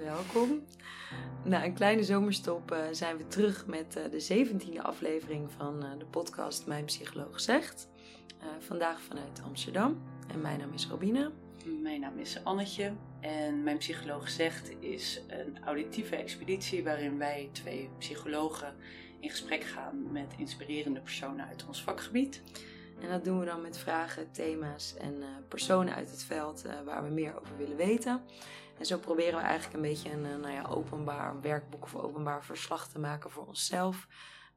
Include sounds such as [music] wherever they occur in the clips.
welkom. Na een kleine zomerstop uh, zijn we terug met uh, de 17e aflevering van uh, de podcast Mijn Psycholoog Zegt. vandaag vanuit Amsterdam. En mijn naam is Robine. Mijn naam is Annetje. En Mijn Psycholoog Zegt is een auditieve expeditie waarin wij twee psychologen in gesprek gaan met inspirerende personen uit ons vakgebied. En dat doen we dan met vragen, thema's en personen uit het veld waar we meer over willen weten. En zo proberen we eigenlijk een beetje een eh, nou ja, openbaar werkboek of openbaar verslag te maken voor onszelf,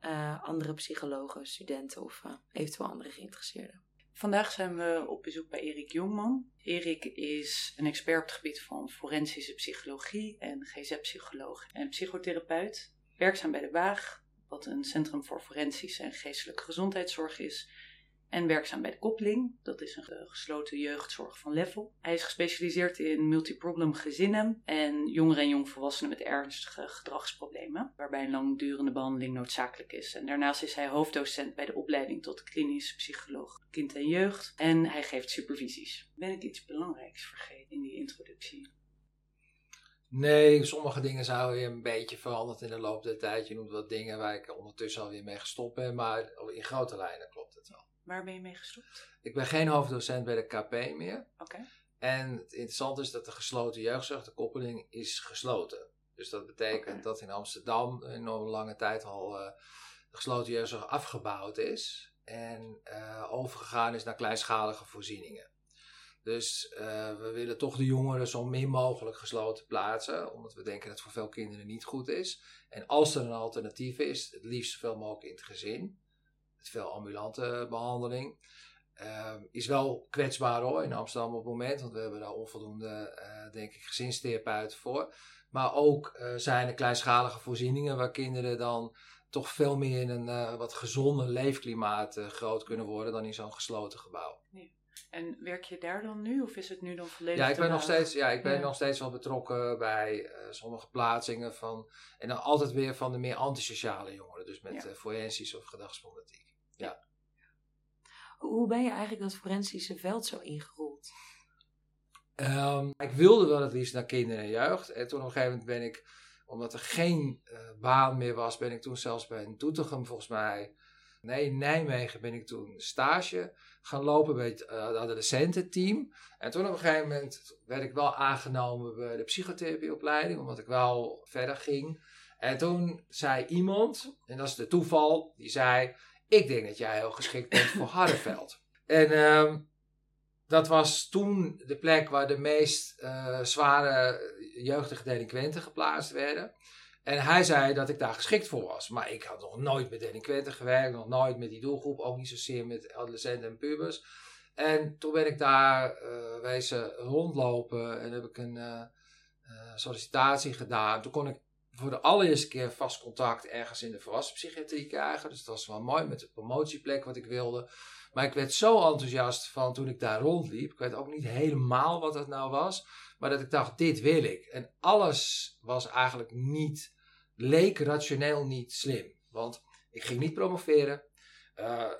uh, andere psychologen, studenten of uh, eventueel andere geïnteresseerden. Vandaag zijn we op bezoek bij Erik Jongman. Erik is een expert op het gebied van forensische psychologie en GZ-psycholoog en psychotherapeut. Werkzaam bij de Waag, wat een centrum voor forensische en geestelijke gezondheidszorg is en werkzaam bij de Koppeling. Dat is een gesloten jeugdzorg van Level. Hij is gespecialiseerd in multiproblem gezinnen en jongeren en jongvolwassenen met ernstige gedragsproblemen, waarbij een langdurende behandeling noodzakelijk is. En daarnaast is hij hoofddocent bij de opleiding tot klinisch psycholoog kind en jeugd en hij geeft supervisies. Ben ik iets belangrijks vergeten in die introductie? Nee, sommige dingen zijn weer een beetje veranderd in de loop der tijd. Je noemt wat dingen waar ik ondertussen alweer mee gestopt ben, maar in grote lijnen klopt het wel. Waar ben je mee gestopt? Ik ben geen hoofddocent bij de KP meer. Oké. En het interessante is dat de gesloten jeugdzorg, de koppeling, is gesloten. Dus dat betekent dat in Amsterdam een enorm lange tijd al uh, de gesloten jeugdzorg afgebouwd is. En uh, overgegaan is naar kleinschalige voorzieningen. Dus uh, we willen toch de jongeren zo min mogelijk gesloten plaatsen, omdat we denken dat het voor veel kinderen niet goed is. En als er een alternatief is, het liefst zoveel mogelijk in het gezin veel ambulante behandeling. Uh, is wel kwetsbaar hoor in Amsterdam op het moment, want we hebben daar onvoldoende, uh, denk ik, gezinstherapeuten voor. Maar ook uh, zijn er kleinschalige voorzieningen waar kinderen dan toch veel meer in een uh, wat gezonder leefklimaat groot kunnen worden dan in zo'n gesloten gebouw. Nee. En werk je daar dan nu of is het nu dan volledig? Ja, ik ben, nog steeds, ja, ik ben ja. nog steeds wel betrokken bij sommige plaatsingen van. En dan altijd weer van de meer antisociale jongeren, dus met ja. forensisch of gedragsproblematiek. Ja. Hoe ben je eigenlijk dat forensische veld zo ingerold? Um, ik wilde wel het liefst naar kinderen en jeugd. En toen op een gegeven moment ben ik, omdat er geen uh, baan meer was, ben ik toen zelfs bij een Doetinchem volgens mij. Nee, in Nijmegen ben ik toen stage gaan lopen bij het uh, adolescententeam. En toen op een gegeven moment werd ik wel aangenomen bij de psychotherapieopleiding, omdat ik wel verder ging. En toen zei iemand, en dat is de toeval, die zei: ik denk dat jij heel geschikt bent voor [laughs] Hardenveld. En uh, dat was toen de plek waar de meest uh, zware jeugdige delinquenten geplaatst werden. En hij zei dat ik daar geschikt voor was. Maar ik had nog nooit met delinquenten gewerkt, nog nooit met die doelgroep, ook niet zozeer met adolescenten en pubers. En toen ben ik daar uh, wezen rondlopen en heb ik een uh, sollicitatie gedaan. Toen kon ik voor de allereerste keer vast contact ergens in de volwassenpsychiatrie krijgen. Dus dat was wel mooi met de promotieplek wat ik wilde. Maar ik werd zo enthousiast van toen ik daar rondliep. Ik weet ook niet helemaal wat het nou was. Maar dat ik dacht, dit wil ik. En alles was eigenlijk niet, leek rationeel niet slim. Want ik ging niet promoveren. Uh,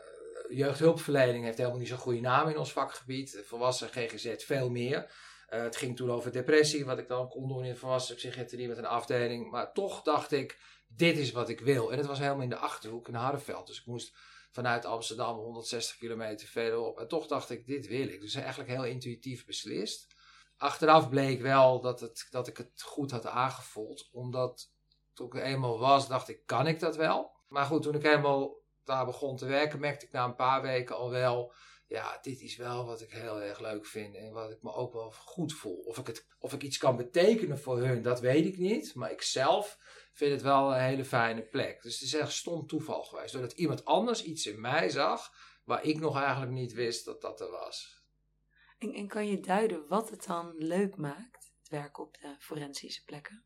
jeugdhulpverlening heeft helemaal niet zo'n goede naam in ons vakgebied. Volwassen GGZ veel meer. Uh, het ging toen over depressie, wat ik dan kon doen in volwassen psychiatrie met een afdeling. Maar toch dacht ik, dit is wat ik wil. En het was helemaal in de Achterhoek in Hardenveld. Dus ik moest vanuit Amsterdam 160 kilometer verderop. En toch dacht ik, dit wil ik. Dus eigenlijk heel intuïtief beslist. Achteraf bleek wel dat, het, dat ik het goed had aangevoeld. Omdat toen ik eenmaal was, dacht ik, kan ik dat wel? Maar goed, toen ik helemaal daar begon te werken, merkte ik na een paar weken al wel ja, dit is wel wat ik heel erg leuk vind en wat ik me ook wel goed voel. Of ik, het, of ik iets kan betekenen voor hun, dat weet ik niet. Maar ik zelf vind het wel een hele fijne plek. Dus het is echt stom toeval geweest. Doordat iemand anders iets in mij zag, waar ik nog eigenlijk niet wist dat dat er was. En, en kan je duiden wat het dan leuk maakt, het werk op de forensische plekken?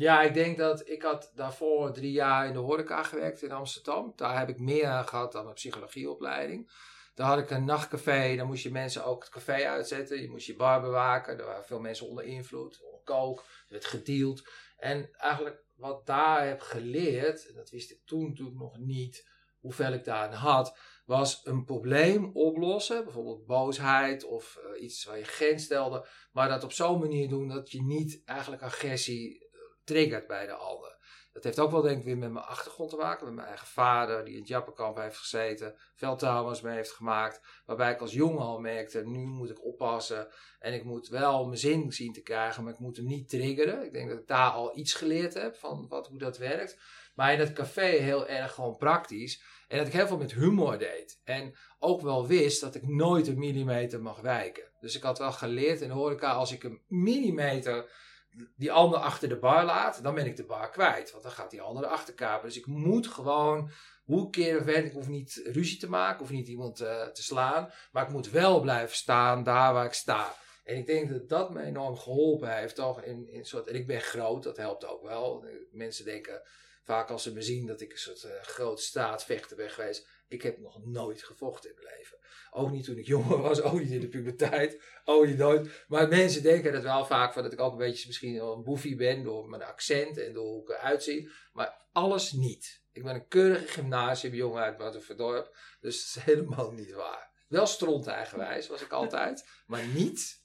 Ja, ik denk dat ik had daarvoor drie jaar in de horeca gewerkt in Amsterdam. Daar heb ik meer aan gehad dan mijn psychologieopleiding. Daar had ik een nachtcafé, daar moest je mensen ook het café uitzetten. Je moest je bar bewaken, er waren veel mensen onder invloed, kook, er werd gedeeld. En eigenlijk wat daar heb geleerd, en dat wist ik toen natuurlijk nog niet hoeveel ik daarin had, was een probleem oplossen, bijvoorbeeld boosheid of eh, iets waar je grens stelde, maar dat op zo'n manier doen dat je niet eigenlijk agressie triggert bij de ander. Dat heeft ook wel denk ik weer met mijn achtergrond te maken, met mijn eigen vader die in het Jappenkamp heeft gezeten, trauma's mee heeft gemaakt, waarbij ik als jongen al merkte, nu moet ik oppassen en ik moet wel mijn zin zien te krijgen, maar ik moet hem niet triggeren. Ik denk dat ik daar al iets geleerd heb van wat, hoe dat werkt. Maar in het café heel erg gewoon praktisch. En dat ik heel veel met humor deed. En ook wel wist dat ik nooit een millimeter mag wijken. Dus ik had wel geleerd in de horeca, als ik een millimeter die ander achter de bar laat, dan ben ik de bar kwijt. Want dan gaat die andere achterkapen. Dus ik moet gewoon, hoe keer of ik hoef niet ruzie te maken, hoef niet iemand uh, te slaan. Maar ik moet wel blijven staan daar waar ik sta. En ik denk dat dat me enorm geholpen heeft. Toch in, in soort, en ik ben groot, dat helpt ook wel. Mensen denken vaak als ze me zien dat ik een soort uh, groot staatvechter ben geweest. Ik heb nog nooit gevochten in mijn leven. Ook niet toen ik jonger was, ook niet in de puberteit, ook niet nooit. Maar mensen denken dat wel vaak van dat ik ook een beetje misschien een boefie ben door mijn accent en door hoe ik eruit zie. Maar alles niet. Ik ben een keurige gymnasiumjongen uit Waterverdorp, dus dat is [laughs] helemaal niet waar. Wel stront eigenwijs was ik altijd, maar niet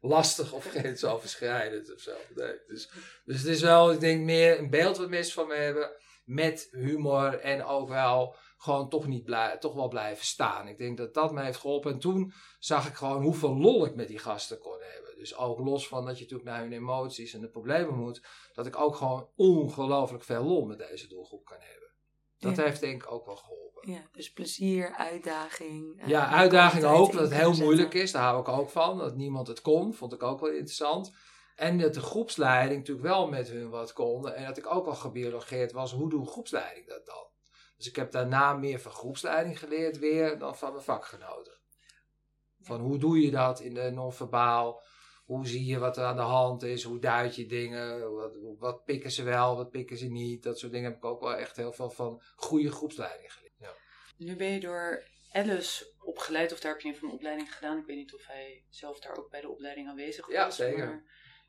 lastig of grensoverschrijdend of zo. Nee. Dus, dus het is wel, ik denk, meer een beeld wat mensen van me hebben. Met humor en ook wel gewoon toch, niet blij, toch wel blijven staan. Ik denk dat dat mij heeft geholpen. En toen zag ik gewoon hoeveel lol ik met die gasten kon hebben. Dus ook los van dat je natuurlijk naar hun emoties en de problemen moet. Dat ik ook gewoon ongelooflijk veel lol met deze doelgroep kan hebben. Dat heeft denk ik ook wel geholpen. Ja, dus plezier, uitdaging. Ja, uitdaging ook, dat het heel moeilijk is. Daar hou ik ook van. Dat niemand het kon, vond ik ook wel interessant. En dat de groepsleiding natuurlijk wel met hun wat kon. En dat ik ook al gebiologeerd was, hoe doe groepsleiding dat dan? Dus ik heb daarna meer van groepsleiding geleerd weer dan van mijn vakgenoten. Van hoe doe je dat in de non-verbaal? Hoe zie je wat er aan de hand is? Hoe duid je dingen? Wat, wat pikken ze wel, wat pikken ze niet? Dat soort dingen heb ik ook wel echt heel veel van goede groepsleiding geleerd. Nu ben je door Alice opgeleid, of daar heb je een van de opleiding gedaan. Ik weet niet of hij zelf daar ook bij de opleiding aanwezig was. Ja, zeker. Maar,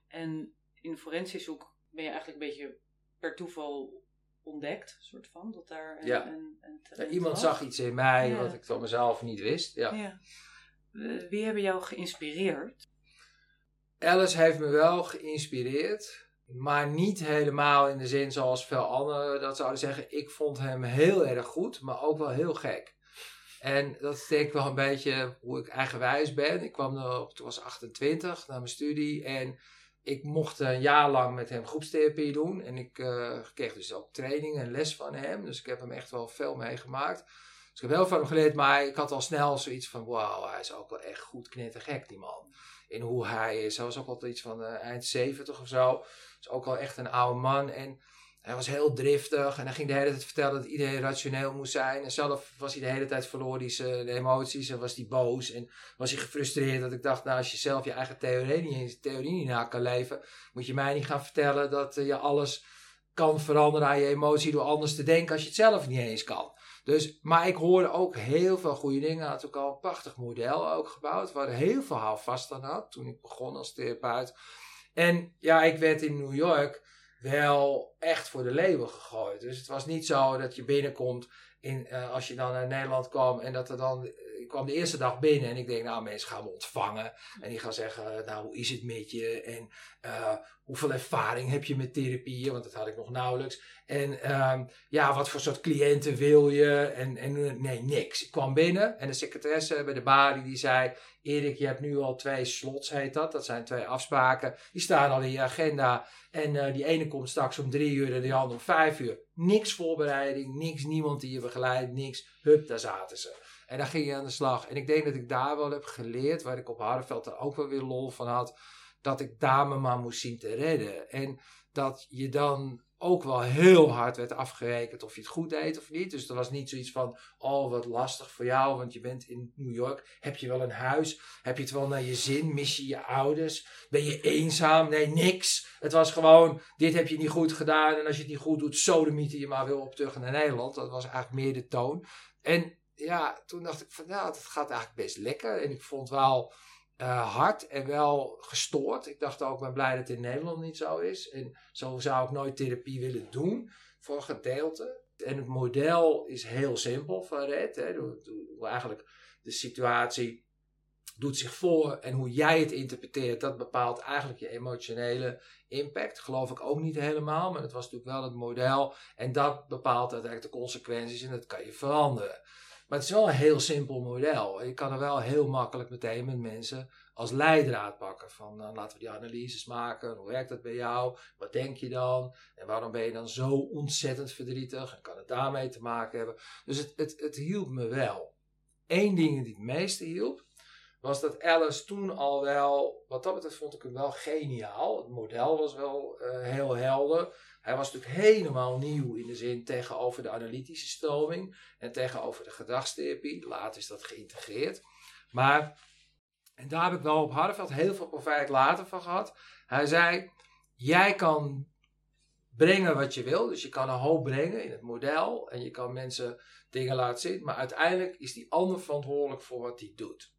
en in de forensische hoek ben je eigenlijk een beetje per toeval ontdekt, soort van, dat daar een, ja. een, een ja, Iemand zag iets in mij wat ik van mezelf niet wist. Ja. ja. Wie hebben jou geïnspireerd? Alice heeft me wel geïnspireerd. Maar niet helemaal in de zin zoals veel anderen dat zouden zeggen. Ik vond hem heel erg goed, maar ook wel heel gek. En dat is denk ik wel een beetje hoe ik eigenwijs ben. Ik kwam er op, toen was 28 naar mijn studie en ik mocht een jaar lang met hem groepstherapie doen. En ik uh, kreeg dus ook training en les van hem. Dus ik heb hem echt wel veel meegemaakt. Dus ik heb heel veel van hem geleerd, maar ik had al snel zoiets van: wauw, hij is ook wel echt goed knettergek, die man. In hoe hij is. Hij was ook altijd iets van uh, eind 70 of zo is ook wel echt een oude man. En hij was heel driftig en hij ging de hele tijd vertellen dat iedereen rationeel moest zijn. En zelf was hij de hele tijd verloren die zijn emoties en was hij boos en was hij gefrustreerd. Dat ik dacht, nou als je zelf je eigen theorie niet, theorie niet na kan leven, moet je mij niet gaan vertellen dat eh, je alles kan veranderen aan je emotie door anders te denken als je het zelf niet eens kan. Dus, maar ik hoorde ook heel veel goede dingen. Had ook al een prachtig model ook gebouwd, waar heel veel houvast aan had toen ik begon als therapeut. En ja, ik werd in New York wel echt voor de leeuwen gegooid. Dus het was niet zo dat je binnenkomt in, uh, als je dan naar Nederland kwam en dat er dan. Ik kwam de eerste dag binnen en ik denk, nou, mensen gaan me ontvangen. En die gaan zeggen, nou, hoe is het met je? En uh, hoeveel ervaring heb je met therapieën? Want dat had ik nog nauwelijks. En uh, ja, wat voor soort cliënten wil je? En, en nee, niks. Ik kwam binnen en de secretaresse bij de balie die zei: Erik, je hebt nu al twee slots, heet dat. Dat zijn twee afspraken. Die staan al in je agenda. En uh, die ene komt straks om drie uur en die andere om vijf uur. Niks voorbereiding, niks, niemand die je begeleidt, niks. Hup, daar zaten ze. En dan ging je aan de slag. En ik denk dat ik daar wel heb geleerd, waar ik op Hardenveld er ook wel weer lol van had dat ik dame maar moest zien te redden. En dat je dan ook wel heel hard werd afgerekend of je het goed deed of niet. Dus er was niet zoiets van, oh wat lastig voor jou, want je bent in New York. Heb je wel een huis? Heb je het wel naar je zin? Mis je je ouders? Ben je eenzaam? Nee, niks. Het was gewoon, dit heb je niet goed gedaan. En als je het niet goed doet, sodemieten je maar op terug naar Nederland. Dat was eigenlijk meer de toon. En ja, toen dacht ik van, ja, dat gaat eigenlijk best lekker. En ik vond wel uh, hard en wel gestoord. Ik dacht ook, ben blij dat het in Nederland niet zo is. En zo zou ik nooit therapie willen doen, voor een gedeelte. En het model is heel simpel van Red. Hè. Eigenlijk de situatie doet zich voor en hoe jij het interpreteert, dat bepaalt eigenlijk je emotionele impact. Geloof ik ook niet helemaal, maar dat was natuurlijk wel het model. En dat bepaalt uiteindelijk de consequenties en dat kan je veranderen. Maar het is wel een heel simpel model. Je kan er wel heel makkelijk meteen met mensen als leidraad pakken. Van nou, laten we die analyses maken. Hoe werkt dat bij jou? Wat denk je dan? En waarom ben je dan zo ontzettend verdrietig? En kan het daarmee te maken hebben? Dus het, het, het hielp me wel. Eén ding die het meeste hielp, was dat Alice toen al wel, wat dat betreft vond ik hem wel geniaal. Het model was wel uh, heel helder. Hij was natuurlijk helemaal nieuw in de zin tegenover de analytische stroming en tegenover de gedragstherapie. Later is dat geïntegreerd. Maar, en daar heb ik wel op Harveld heel veel profijt later van gehad. Hij zei, jij kan brengen wat je wil. Dus je kan een hoop brengen in het model en je kan mensen dingen laten zien. Maar uiteindelijk is die ander verantwoordelijk voor wat hij doet.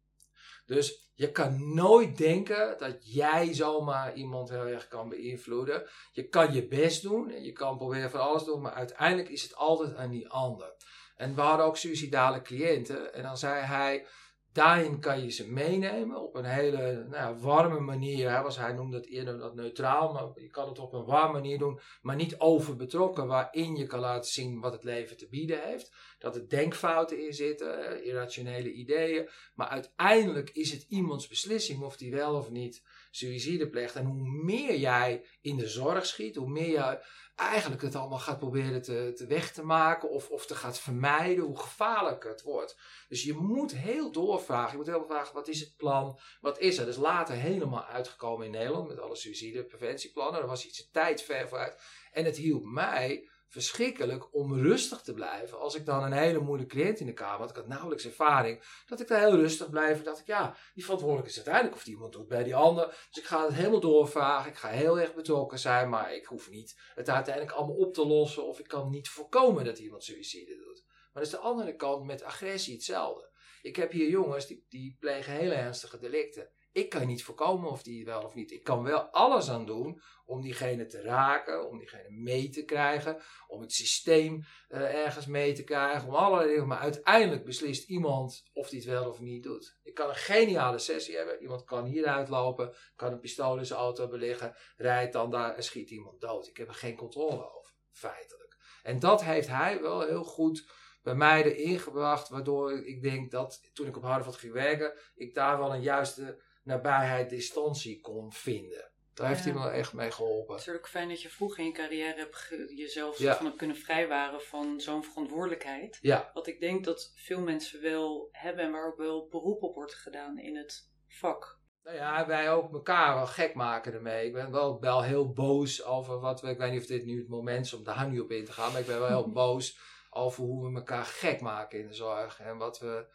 Dus je kan nooit denken dat jij zomaar iemand heel erg kan beïnvloeden. Je kan je best doen en je kan proberen van alles doen, maar uiteindelijk is het altijd aan die ander. En we hadden ook suicidale cliënten en dan zei hij, Daarin kan je ze meenemen op een hele nou, warme manier. Hij, was, hij noemde het eerder dat neutraal, maar je kan het op een warme manier doen, maar niet overbetrokken, waarin je kan laten zien wat het leven te bieden heeft. Dat er denkfouten in zitten, irrationele ideeën. Maar uiteindelijk is het iemands beslissing of die wel of niet suïcide pleegt. En hoe meer jij in de zorg schiet, hoe meer jij eigenlijk het allemaal gaat proberen te, te weg te maken of, of te gaat vermijden, hoe gevaarlijker het wordt. Dus je moet heel doorvragen. Je moet heel vragen, wat is het plan? Wat is er? Is later helemaal uitgekomen in Nederland met alle suïcidepreventieplannen. Er was iets een tijd ver vooruit. En het hielp mij verschrikkelijk om rustig te blijven. Als ik dan een hele moeilijke cliënt in de kamer had, ik had nauwelijks ervaring, dat ik daar heel rustig blijf. En dacht ik, ja, die verantwoordelijk is uiteindelijk of die iemand doet bij die ander. Dus ik ga het helemaal doorvragen. Ik ga heel erg betrokken zijn, maar ik hoef niet het uiteindelijk allemaal op te lossen. Of ik kan niet voorkomen dat iemand suïcide doet. Maar dat is de andere kant met agressie hetzelfde. Ik heb hier jongens die, die plegen hele ernstige delicten. Ik kan niet voorkomen of die wel of niet. Ik kan wel alles aan doen om diegene te raken, om diegene mee te krijgen, om het systeem uh, ergens mee te krijgen, om allerlei dingen. Maar uiteindelijk beslist iemand of die het wel of niet doet. Ik kan een geniale sessie hebben. Iemand kan hieruit lopen, kan een pistool in zijn auto beliggen, rijdt dan daar en schiet iemand dood. Ik heb er geen controle over, feitelijk. En dat heeft hij wel heel goed bij mij erin gebracht, waardoor ik denk dat toen ik op Harvard ging werken, ik daar wel een juiste nabijheid, distantie kon vinden. Daar heeft hij me echt mee geholpen. Het is natuurlijk fijn dat je vroeg in je carrière hebt jezelf ja. van hebt kunnen vrijwaren van zo'n verantwoordelijkheid. Ja. Wat ik denk dat veel mensen wel hebben en waar ook wel beroep op wordt gedaan in het vak. Nou ja, wij ook elkaar wel gek maken ermee. Ik ben wel, wel heel boos over wat we. Ik weet niet of dit nu het moment is om daar nu op in te gaan, maar ik ben wel heel [laughs] boos over hoe we elkaar gek maken in de zorg. En wat we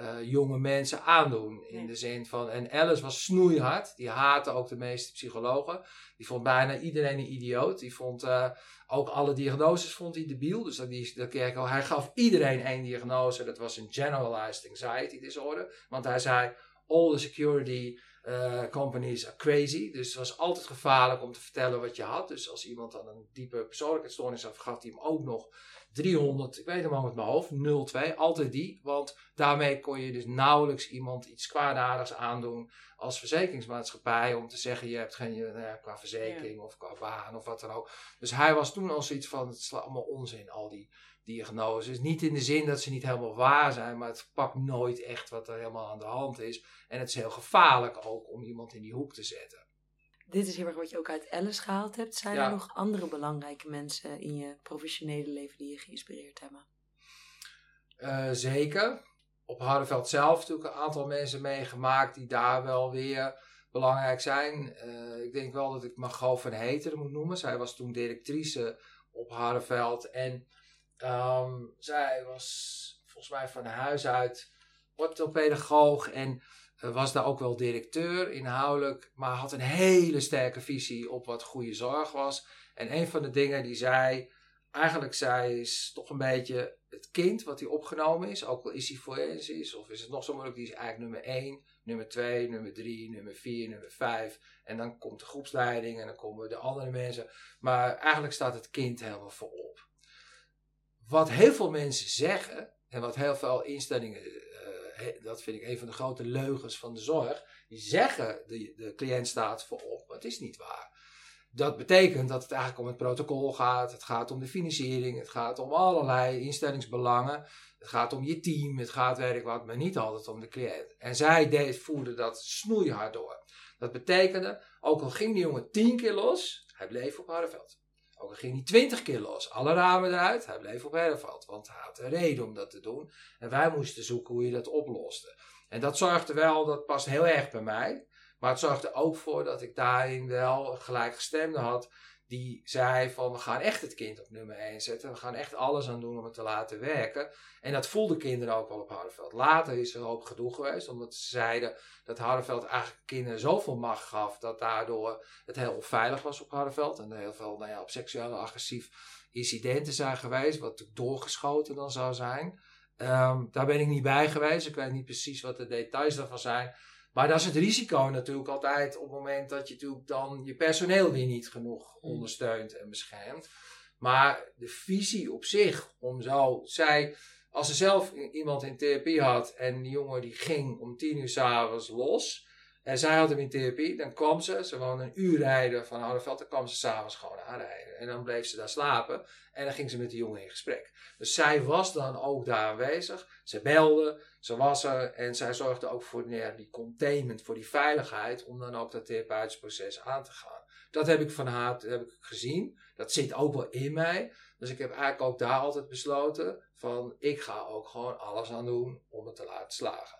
uh, jonge mensen aandoen. In de zin van, en Alice was snoeihard. Die haatte ook de meeste psychologen. Die vond bijna iedereen een idioot. Die vond uh, ook alle diagnoses vond hij debiel. Dus dat, die, dat al, hij gaf iedereen één diagnose. Dat was een generalized anxiety disorder. Want hij zei, all the security uh, companies are crazy. Dus het was altijd gevaarlijk om te vertellen wat je had. Dus als iemand dan een diepe persoonlijkheidsstoornis had, gaf hij hem ook nog 300, ik weet hem al met mijn hoofd, 02, altijd die. Want daarmee kon je dus nauwelijks iemand iets kwaadaardigs aandoen als verzekeringsmaatschappij. Om te zeggen, je hebt geen, nou ja, qua verzekering of qua baan of wat dan ook. Dus hij was toen al zoiets van, het is allemaal onzin, al die diagnoses. Niet in de zin dat ze niet helemaal waar zijn, maar het pakt nooit echt wat er helemaal aan de hand is. En het is heel gevaarlijk ook om iemand in die hoek te zetten dit is heel erg wat je ook uit Alice gehaald hebt. Zijn er nog andere belangrijke mensen in je professionele leven die je geïnspireerd hebben? Uh, zeker. Op Hardenveld zelf natuurlijk een aantal mensen meegemaakt die daar wel weer belangrijk zijn. Uh, ik denk wel dat ik Margot van Heteren moet noemen. Zij was toen directrice op Hardenveld. En um, zij was volgens mij van huis uit orthopedagoog. En was daar ook wel directeur inhoudelijk, maar had een hele sterke visie op wat goede zorg was. En een van de dingen die zij eigenlijk zei is toch een beetje het kind wat hij opgenomen is, ook al is hij forensisch of is het nog zo moeilijk, die is eigenlijk nummer 1, nummer 2, nummer 3, nummer 4, nummer 5 en dan komt de groepsleiding en dan komen de andere mensen, maar eigenlijk staat het kind helemaal voorop. wat heel veel mensen zeggen, en wat heel veel instellingen, dat vind ik een van de grote leugens van de zorg, die zeggen de, de cliënt staat voorop, maar het is niet waar. Dat betekent dat het eigenlijk om het protocol gaat, het gaat om de financiering, het gaat om allerlei instellingsbelangen, het gaat om je team, het gaat werk wat, maar niet altijd om de cliënt. En zij deed, voerde dat snoeihard door. Dat betekende, ook al ging die jongen 10 keer los, hij bleef op Harreveld. Ook ging hij 20 keer los, alle ramen eruit, hij bleef op Harreveld. Want hij had een reden om dat te doen. En wij moesten zoeken hoe je dat oploste. En dat zorgde wel, dat past heel erg bij mij. Maar het zorgde ook voor dat ik daarin wel gelijkgestemde had. Die zei van we gaan echt het kind op nummer 1 zetten. We gaan echt alles aan doen om het te laten werken. En dat voelden kinderen ook wel op Hardenveld. Later is er een hoop gedoe geweest. Omdat ze zeiden dat Hardenveld eigenlijk kinderen zoveel macht gaf. Dat daardoor het heel onveilig was op Hardenveld. En heel veel nou ja, op seksuele agressief incidenten zijn geweest. Wat doorgeschoten dan zou zijn. Um, daar ben ik niet bij geweest. Ik weet niet precies wat de details daarvan zijn. Maar dat is het risico natuurlijk altijd op het moment dat je natuurlijk dan je personeel weer niet genoeg hmm. ondersteunt en beschermt. Maar de visie op zich, om zo, zij, als ze zelf iemand in therapie had en die jongen die ging om tien uur s'avonds los, en zij had hem in therapie, dan kwam ze, ze woonde een uur rijden van Ouderveld, dan kwam ze s'avonds gewoon aanrijden. En dan bleef ze daar slapen en dan ging ze met de jongen in gesprek. Dus zij was dan ook daar aanwezig. Ze belde, ze was er en zij zorgde ook voor ja, die containment, voor die veiligheid, om dan ook dat therapeutisch proces aan te gaan. Dat heb ik van haar heb ik gezien. Dat zit ook wel in mij. Dus ik heb eigenlijk ook daar altijd besloten van ik ga ook gewoon alles aan doen om het te laten slagen.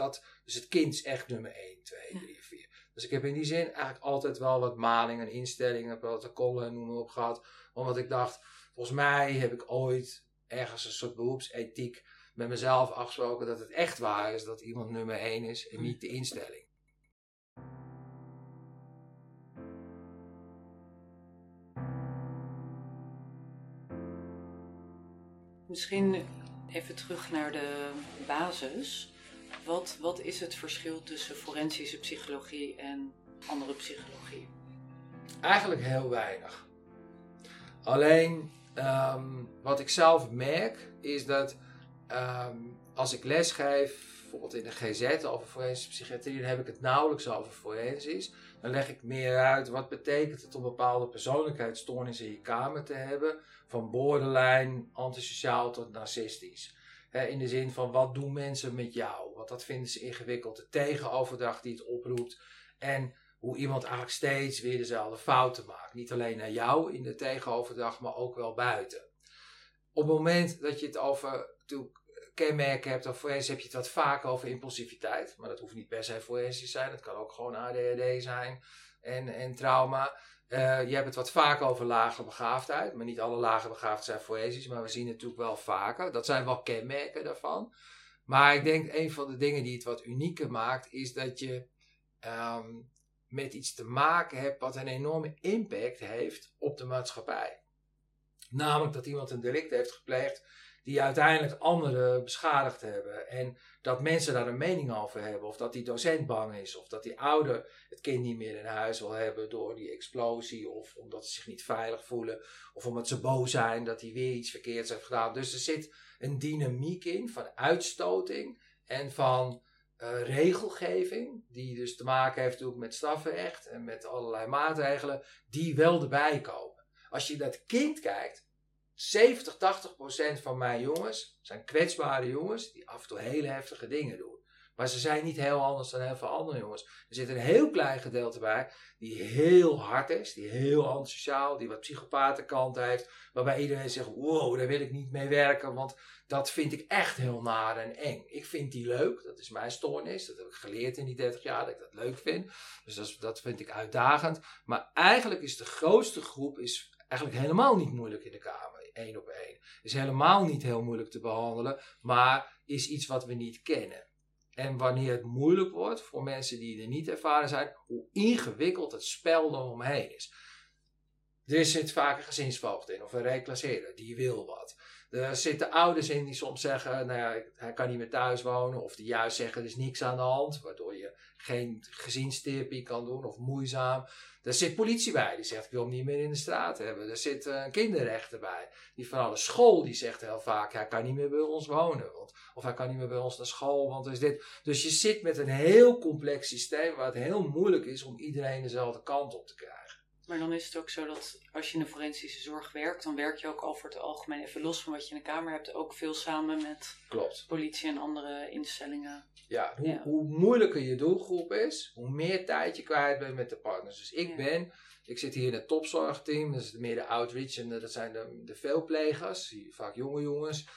Dat, dus het kind is echt nummer 1, 2, 3, 4. Dus ik heb in die zin eigenlijk altijd wel wat malingen, instellingen, protocollen en noem maar op gehad. Omdat ik dacht, volgens mij heb ik ooit ergens een soort beroepsethiek met mezelf afgesproken dat het echt waar is dat iemand nummer 1 is en niet de instelling. Misschien even terug naar de basis. Wat, wat is het verschil tussen forensische psychologie en andere psychologie? Eigenlijk heel weinig. Alleen ehm, wat ik zelf merk is dat ehm, als ik les geef, bijvoorbeeld in de GZ over forensische psychiatrie, dan heb ik het nauwelijks over forensisch. Dan leg ik meer uit wat betekent het om bepaalde persoonlijkheidsstoornissen in je kamer te hebben, van borderline, antisociaal tot narcistisch in de zin van wat doen mensen met jou? Want dat vinden ze ingewikkeld. De tegenoverdracht die het oproept. En hoe iemand eigenlijk steeds weer dezelfde fouten maakt. Niet alleen naar jou in de tegenoverdracht, maar ook wel buiten. Op het moment dat je het over kenmerken hebt of heb je het wat vaak over impulsiviteit. Maar dat hoeft niet per se forensisch te zijn. Het kan ook gewoon ADHD zijn en, en trauma. Uh, je hebt het wat vaker over lage begaafdheid. Maar niet alle lage begaafdheid zijn forensisch. Maar we zien het natuurlijk wel vaker. Dat zijn wel kenmerken daarvan. Maar ik denk een van de dingen die het wat unieker maakt. Is dat je um, met iets te maken hebt wat een enorme impact heeft op de maatschappij. Namelijk dat iemand een delict heeft gepleegd die uiteindelijk anderen beschadigd hebben. En dat mensen daar een mening over hebben. Of dat die docent bang is. Of dat die ouder het kind niet meer in huis wil hebben door die explosie. Of omdat ze zich niet veilig voelen. Of omdat ze boos zijn dat hij weer iets verkeerds heeft gedaan. Dus er zit een dynamiek in van uitstoting en van uh, regelgeving. Die dus te maken heeft ook met strafrecht en met allerlei maatregelen. Die wel erbij komen. Als je naar het kind kijkt 70, 80 procent van mijn jongens zijn kwetsbare jongens die af en toe hele heftige dingen doen. Maar ze zijn niet heel anders dan heel veel andere jongens. Er zit een heel klein gedeelte bij die heel hard is, die heel antisociaal, die wat psychopathenkant heeft. Waarbij iedereen zegt, wow, daar wil ik niet mee werken, want dat vind ik echt heel naar en eng. Ik vind die leuk, dat is mijn stoornis. Dat heb ik geleerd in die 30 jaar, dat ik dat leuk vind. Dus dat, dat vind ik uitdagend. Maar eigenlijk is de grootste groep is eigenlijk helemaal niet moeilijk in de kamer één op één. Is helemaal niet heel moeilijk te behandelen, maar is iets wat we niet kennen. En wanneer het moeilijk wordt voor mensen die er niet ervaren zijn, hoe ingewikkeld het spel er omheen is. Er zit vaak een gezinsvoogd in of een reclasseerder, die wil wat. Er zitten ouders in die soms zeggen, nou ja, hij kan niet meer thuis wonen. Of die juist zeggen, er is niks aan de hand. Waardoor je geen gezinstherapie kan doen of moeizaam. Er zit politie bij, die zegt ik wil hem niet meer in de straat hebben. Er zit uh, een kinderrechter bij. Die van alle school die zegt heel vaak hij kan niet meer bij ons wonen. Of hij kan niet meer bij ons naar school, want is dit. Dus je zit met een heel complex systeem waar het heel moeilijk is om iedereen dezelfde kant op te krijgen. Maar dan is het ook zo dat als je in de forensische zorg werkt, dan werk je ook al voor het algemeen, even los van wat je in de kamer hebt, ook veel samen met Klopt. politie en andere instellingen. Ja, hoe, hoe moeilijker je doelgroep is, hoe meer tijd je kwijt bent met de partners. Dus ik ben, ik zit hier in het topzorgteam, dat is meer de outreach en dat zijn de, de veelplegers, vaak jonge jongens.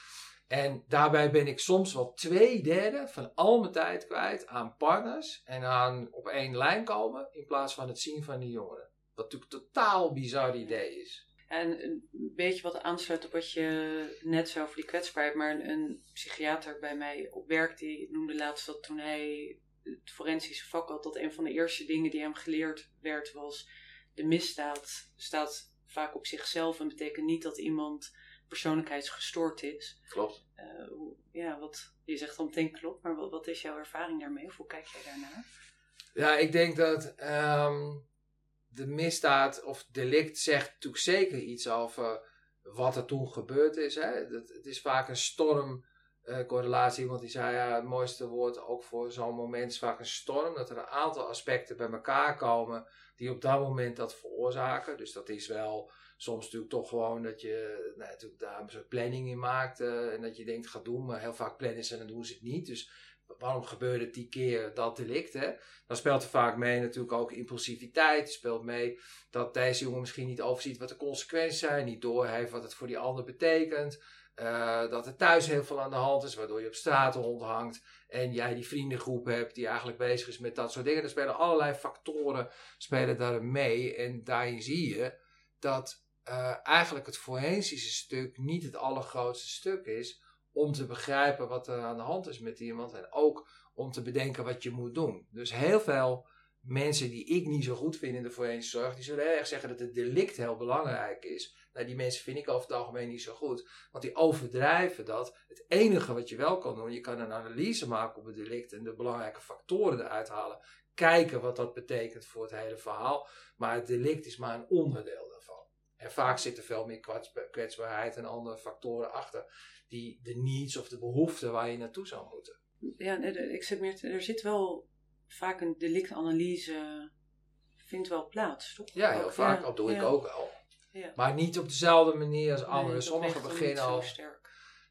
En daarbij ben ik soms wel twee derde van al mijn tijd kwijt aan partners en aan op één lijn komen in plaats van het zien van die jongeren. Wat natuurlijk een totaal bizar idee is. En een beetje wat aansluit op wat je net zei over die kwetsbaarheid. Maar een, een, psychiater bij mij op werk die noemde laatst dat toen hij het forensische vak had, dat een van de eerste dingen die hem geleerd werd was: de misdaad staat vaak op zichzelf en betekent niet dat iemand persoonlijkheidsgestoord is. Klopt. Uh, ja, wat, je zegt dan meteen klopt, maar wat, wat, is jouw ervaring daarmee? Of hoe kijk jij daarnaar? Ja, ik denk dat. Um de misdaad of delict zegt natuurlijk zeker iets over wat er toen gebeurd is. Hè? het is vaak een stormcorrelatie. Uh, Iemand die zei, ja, het mooiste woord ook voor zo'n moment is vaak een storm. Dat er een aantal aspecten bij elkaar komen die op dat moment dat veroorzaken. Dus dat is wel soms natuurlijk toch gewoon dat je nou, daar een soort planning in maakt. Uh, en dat je denkt, ga doen. Maar heel vaak plannen ze en dan doen ze het niet. Dus waarom gebeurde die keer dat delict? Hè? Dan speelt er vaak mee natuurlijk ook impulsiviteit. Speelt mee dat deze jongen misschien niet overziet wat de consequenties zijn, niet doorheeft wat het voor die ander betekent. Uh, dat er thuis heel veel aan de hand is, waardoor je op straat rondhangt en jij die vriendengroep hebt die eigenlijk bezig is met dat soort dingen. Er spelen allerlei factoren spelen daar mee en daarin zie je dat uh, eigenlijk het forensische stuk niet het allergrootste stuk is, om te begrijpen wat er aan de hand is met iemand en ook om te bedenken wat je moet doen. Dus heel veel mensen die ik niet zo goed vind in de forensische zorg, die zullen heel erg zeggen dat het delict heel belangrijk is. Nou, die mensen vind ik over het algemeen niet zo goed, want die overdrijven dat. Het enige wat je wel kan doen, je kan een analyse maken op het delict en de belangrijke factoren eruit halen. Kijken wat dat betekent voor het hele verhaal. Maar het delict is maar een onderdeel daarvan. En vaak zit er veel meer kwetsbaarheid en andere factoren achter die, de needs of de behoeften waar je naartoe zou moeten. Ja, ik zit meer er zit wel vaak een delictanalyse, vindt wel plaats, toch? Ja, heel vaak, dat doe ik ook wel. Ja. Maar niet op dezelfde manier als anderen. Nee, Sommigen beginnen al.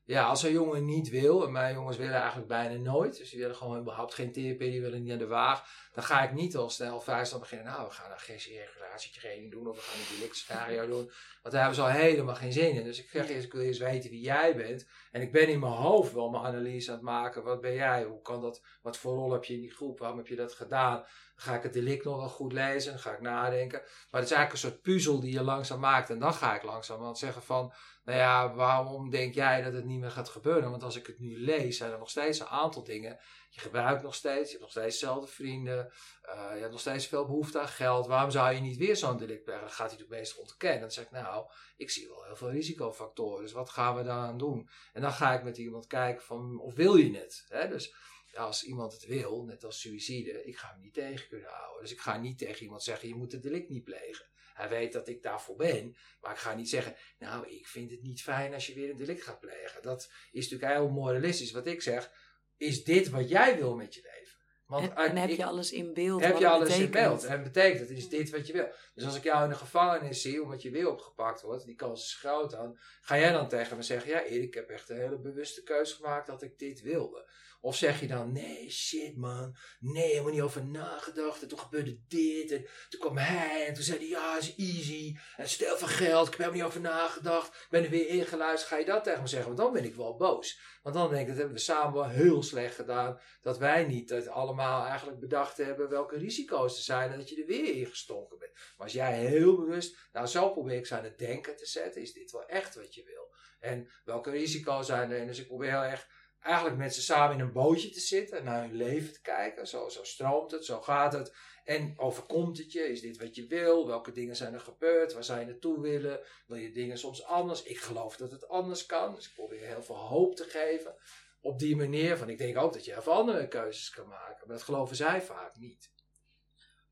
Ja, als een jongen niet wil, en mijn jongens willen eigenlijk bijna nooit, dus die willen gewoon überhaupt geen therapie, die willen niet aan de waag, dan ga ik niet al snel vrij snel beginnen. Nou, we gaan een GC-regulatietraining doen of we gaan een delictscenario scenario doen. Want daar hebben ze al helemaal geen zin in. Dus ik zeg eerst, ik wil eerst weten wie jij bent. En ik ben in mijn hoofd wel mijn analyse aan het maken. Wat ben jij? Hoe kan dat? Wat voor rol heb je in die groep? Waarom heb je dat gedaan? Dan ga ik het delict nog wel goed lezen. Dan ga ik nadenken. Maar het is eigenlijk een soort puzzel die je langzaam maakt. En dan ga ik langzaam aan zeggen van... Nou ja, waarom denk jij dat het niet meer gaat gebeuren? Want als ik het nu lees, zijn er nog steeds een aantal dingen je gebruikt nog steeds, je hebt nog steeds dezelfde vrienden, uh, je hebt nog steeds veel behoefte aan geld. Waarom zou je niet weer zo'n delict plegen? Dan gaat hij natuurlijk meestal ontkennen. Dan zeg ik, nou, ik zie wel heel veel risicofactoren, dus wat gaan we daaraan doen? En dan ga ik met iemand kijken van, of wil je het? Hè? Dus als iemand het wil, net als suïcide, ik ga hem niet tegen kunnen houden. Dus ik ga niet tegen iemand zeggen, je moet het delict niet plegen. Hij weet dat ik daarvoor ben, maar ik ga niet zeggen, nou, ik vind het niet fijn als je weer een delict gaat plegen. Dat is natuurlijk heel moralistisch. Wat ik zeg, is dit wat jij wil met je leven? Want en, heb je alles in beeld? Heb je alles in beeld? En betekent het, is dit wat je wil? Dus als ik jou in de gevangenis zie, omdat je weer opgepakt wordt, die kans is groot dan, ga jij dan tegen me zeggen, ja Erik, ik heb echt een hele bewuste keuze gemaakt dat ik dit wilde. Of zeg je dan, nee, shit man, nee, helemaal niet over nagedacht. En toen gebeurde dit. En toen kwam hij en toen zei hij, ja, is easy. En stel van geld, ik heb er niet over nagedacht. Ik ben er weer ingeluisterd. Ga je dat tegen me zeggen? Want dan ben ik wel boos. Want dan denk ik, dat hebben we samen wel heel slecht gedaan. Dat wij niet dat allemaal eigenlijk bedacht hebben welke risico's er zijn. En dat je er weer in gestonken bent. Maar als jij heel bewust, nou zo probeer ik ze aan het denken te zetten. Is dit wel echt wat je wil? En welke risico's zijn er? En dus ik probeer heel erg eigenlijk met ze samen in een bootje te zitten en naar hun leven te kijken. Zo, stroomt het, zo gaat het. En overkomt het je? Is dit wat je wil? Welke dingen zijn er gebeurd? Waar zou je naartoe willen? Wil je dingen soms anders? Ik geloof dat het anders kan. Dus ik probeer heel veel hoop te geven. op die manier van, ik denk ook dat je even andere keuzes kan maken. Maar dat geloven zij vaak niet.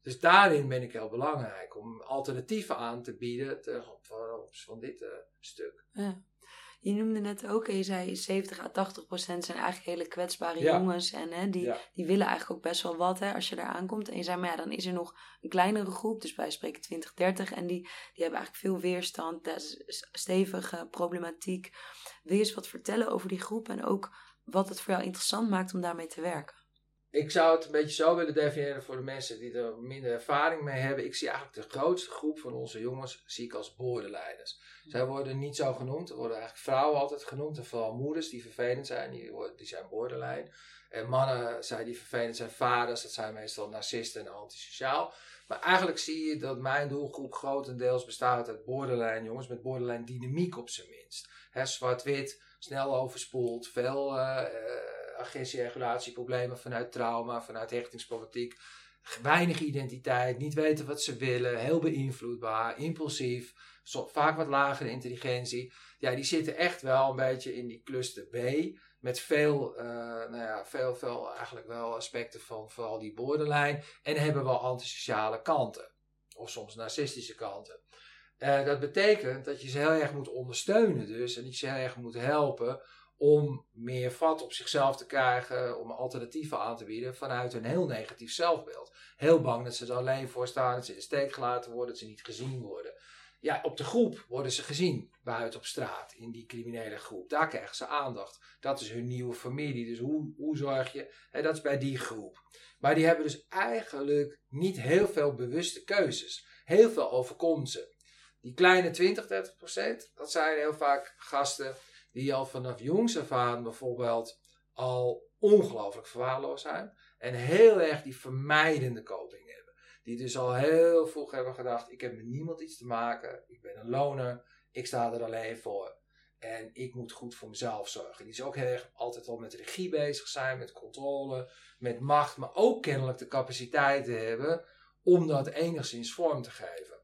Dus daarin ben ik heel belangrijk om alternatieven aan te bieden ten opzichte van dit uh, stuk. Ja. Je noemde net ook, je zei 70 à 80 procent zijn eigenlijk hele kwetsbare jongens. En hè, die, die willen eigenlijk ook best wel wat hè, als je daar aankomt. En je zei, maar ja, dan is er nog een kleinere groep, dus wij spreken 20, 30. En die, die hebben eigenlijk veel weerstand, dat is stevige problematiek. Wil je eens wat vertellen over die groep en ook wat het voor jou interessant maakt om daarmee te werken? Ik zou het een beetje zo willen definiëren voor de mensen die er minder ervaring mee hebben. Ik zie eigenlijk de grootste groep van onze jongens zie ik als borderliners. Zij worden niet zo genoemd. Er worden eigenlijk vrouwen altijd genoemd. En vooral moeders die vervelend zijn, die, die zijn borderline. En mannen zijn die vervelend zijn, vaders, dat zijn meestal narcisten en antisociaal. Maar eigenlijk zie je dat mijn doelgroep grotendeels bestaat uit borderline jongens met borderline dynamiek op zijn minst. Zwart-wit, snel overspoeld, veel... Uh, agressie-regulatieproblemen vanuit trauma, vanuit hechtingsproblematiek. Weinig identiteit, niet weten wat ze willen, heel beïnvloedbaar, impulsief, vaak wat lagere intelligentie. Ja, die zitten echt wel een beetje in die cluster B. Met veel, uh, nou ja, veel, veel eigenlijk wel aspecten van vooral die borderline. En hebben wel antisociale kanten. Of soms narcistische kanten. Uh, dat betekent dat je ze heel erg moet ondersteunen dus. En dat je ze heel erg moet helpen om meer vat op zichzelf te krijgen, om alternatieven aan te bieden vanuit een heel negatief zelfbeeld. Heel bang dat ze er alleen voor staan, dat ze in de steek gelaten worden, dat ze niet gezien worden. Ja, op de groep worden ze gezien, buiten op straat, in die criminele groep. Daar krijgen ze aandacht. Dat is hun nieuwe familie. Dus hoe, hoe zorg je? Hè, dat is bij die groep. Maar die hebben dus eigenlijk niet heel veel bewuste keuzes. Heel veel overkomt ze. Die kleine 20, 30 procent, dat zijn heel vaak gasten die al vanaf jongs af aan bijvoorbeeld al ongelooflijk verwaarloosd zijn. En heel erg die vermijdende coping hebben. Die dus al heel vroeg hebben gedacht: ik heb met niemand iets te maken. Ik ben een loner. Ik sta er alleen voor. En ik moet goed voor mezelf zorgen. Die is ook heel erg altijd al met regie bezig zijn, met controle, met macht. Maar ook kennelijk de capaciteit te hebben om dat enigszins vorm te geven.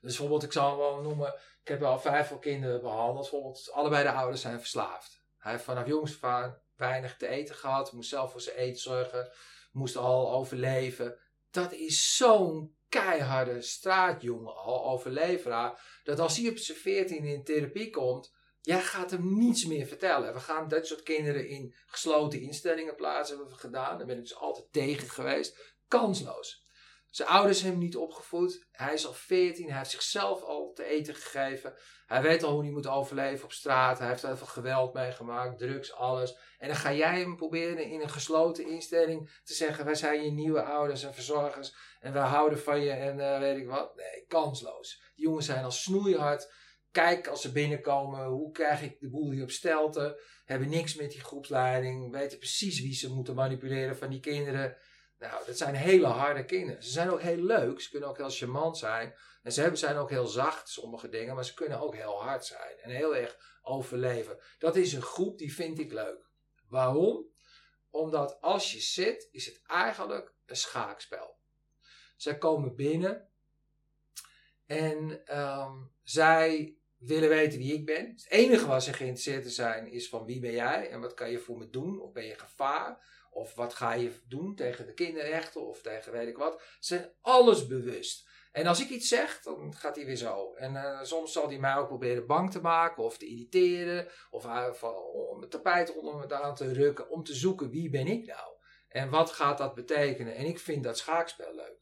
Dus bijvoorbeeld, ik zal wel noemen, ik heb al vijf kinderen behandeld. Allebei de ouders zijn verslaafd. Hij heeft vanaf jongs af weinig te eten gehad. Moest zelf voor zijn eten zorgen. Moest al overleven. Dat is zo'n keiharde straatjongen al, overleveraar. Dat als hij op zijn veertien in therapie komt. Jij gaat hem niets meer vertellen. We gaan dat soort kinderen in gesloten instellingen plaatsen. Hebben we gedaan. Daar ben ik dus altijd tegen geweest. Kansloos. Zijn ouders hebben hem niet opgevoed. Hij is al 14. Hij heeft zichzelf al te eten gegeven. Hij weet al hoe hij moet overleven op straat. Hij heeft heel veel geweld meegemaakt, drugs, alles. En dan ga jij hem proberen in een gesloten instelling te zeggen: Wij zijn je nieuwe ouders en verzorgers. En wij houden van je en uh, weet ik wat. Nee, kansloos. Die jongens zijn al snoeihard. Kijk als ze binnenkomen, hoe krijg ik de boel hier op stelte? Hebben niks met die groepsleiding. Weten precies wie ze moeten manipuleren van die kinderen. Nou, dat zijn hele harde kinderen. Ze zijn ook heel leuk. Ze kunnen ook heel charmant zijn. En ze zijn ook heel zacht, sommige dingen. Maar ze kunnen ook heel hard zijn. En heel erg overleven. Dat is een groep die vind ik leuk. Waarom? Omdat als je zit, is het eigenlijk een schaakspel. Zij komen binnen. En ehm, zij willen weten wie ik ben. Het enige waar ze geïnteresseerd in zijn is van wie ben jij en wat kan je voor me doen? Of ben je gevaar? Of wat ga je doen tegen de kinderrechten of tegen weet ik wat. Ze zijn alles bewust. En als ik iets zeg, dan gaat hij weer zo. En uh, soms zal hij mij ook proberen bang te maken of te irriteren. Of om het tapijt onder me aan te rukken. Om te zoeken wie ben ik nou. En wat gaat dat betekenen. En ik vind dat schaakspel leuk.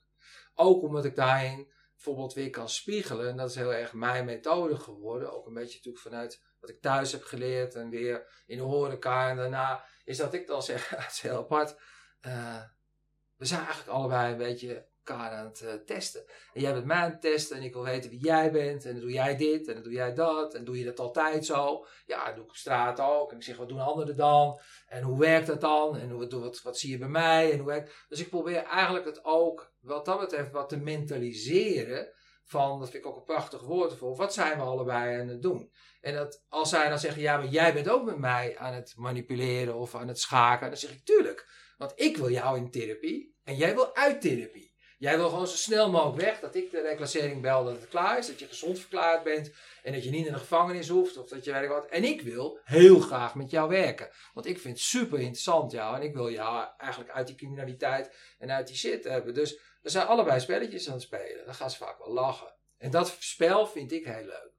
Ook omdat ik daarin bijvoorbeeld weer kan spiegelen. En dat is heel erg mijn methode geworden. Ook een beetje natuurlijk vanuit wat ik thuis heb geleerd. En weer in de horeca en daarna is dat ik dan zeg, [laughs] het is heel apart. Uh, we zijn eigenlijk allebei een beetje elkaar aan het uh, testen. En jij bent mij aan het testen en ik wil weten wie jij bent. En dan doe jij dit en dan doe jij dat. En doe je dat altijd zo? Ja, doe ik op straat ook. En ik zeg, wat doen anderen dan? En hoe werkt dat dan? En hoe, wat, wat zie je bij mij? En hoe. Dus ik probeer eigenlijk het ook, wat dat betreft, wat te mentaliseren. Van, dat vind ik ook een prachtig woord voor. Wat zijn we allebei aan het doen? En dat als zij dan zeggen, ja, maar jij bent ook met mij aan het manipuleren of aan het schaken, dan zeg ik tuurlijk. Want ik wil jou in therapie en jij wil uit therapie. Jij wil gewoon zo snel mogelijk weg, dat ik de reclassering bel dat het klaar is, dat je gezond verklaard bent en dat je niet in de gevangenis hoeft of dat je weet wat. En ik wil heel graag met jou werken, want ik vind het super interessant jou en ik wil jou eigenlijk uit die criminaliteit en uit die shit hebben. Dus we zijn allebei spelletjes aan het spelen, dan gaan ze vaak wel lachen. En dat spel vind ik heel leuk.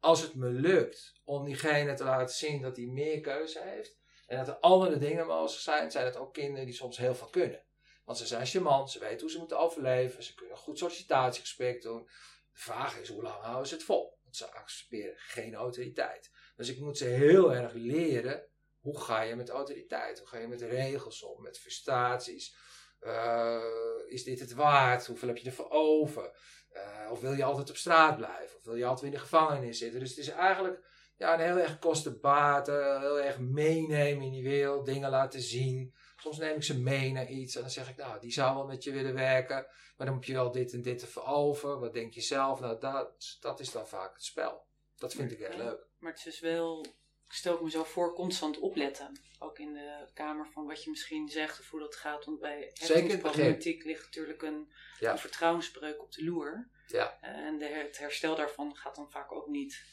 Als het me lukt om diegene te laten zien dat hij meer keuze heeft en dat er andere dingen mogelijk zijn, zijn het ook kinderen die soms heel veel kunnen. Want ze zijn charmant, ze weten hoe ze moeten overleven, ze kunnen een goed sollicitatiegesprek doen. De vraag is hoe lang houden ze het vol? Want ze accepteren geen autoriteit. Dus ik moet ze heel erg leren hoe ga je met autoriteit? Hoe ga je met regels om, met frustraties? Uh, is dit het waard? Hoeveel heb je ervoor over? Uh, of wil je altijd op straat blijven? Of wil je altijd in de gevangenis zitten? Dus het is eigenlijk ja, een heel erg kostenbaten, heel erg meenemen in die wereld, dingen laten zien. Soms neem ik ze mee naar iets en dan zeg ik, nou, die zou wel met je willen werken, maar dan moet je wel dit en dit ervoor over. Wat denk je zelf? Nou, dat, dat is dan vaak het spel. Dat vind ik heel leuk. Maar het is wel, ik stel me zo voor, constant opletten. Ook in de kamer van wat je misschien zegt of hoe dat gaat. Want bij heftingsproblematiek ligt natuurlijk een, ja. een vertrouwensbreuk op de loer. Ja. En de, het herstel daarvan gaat dan vaak ook niet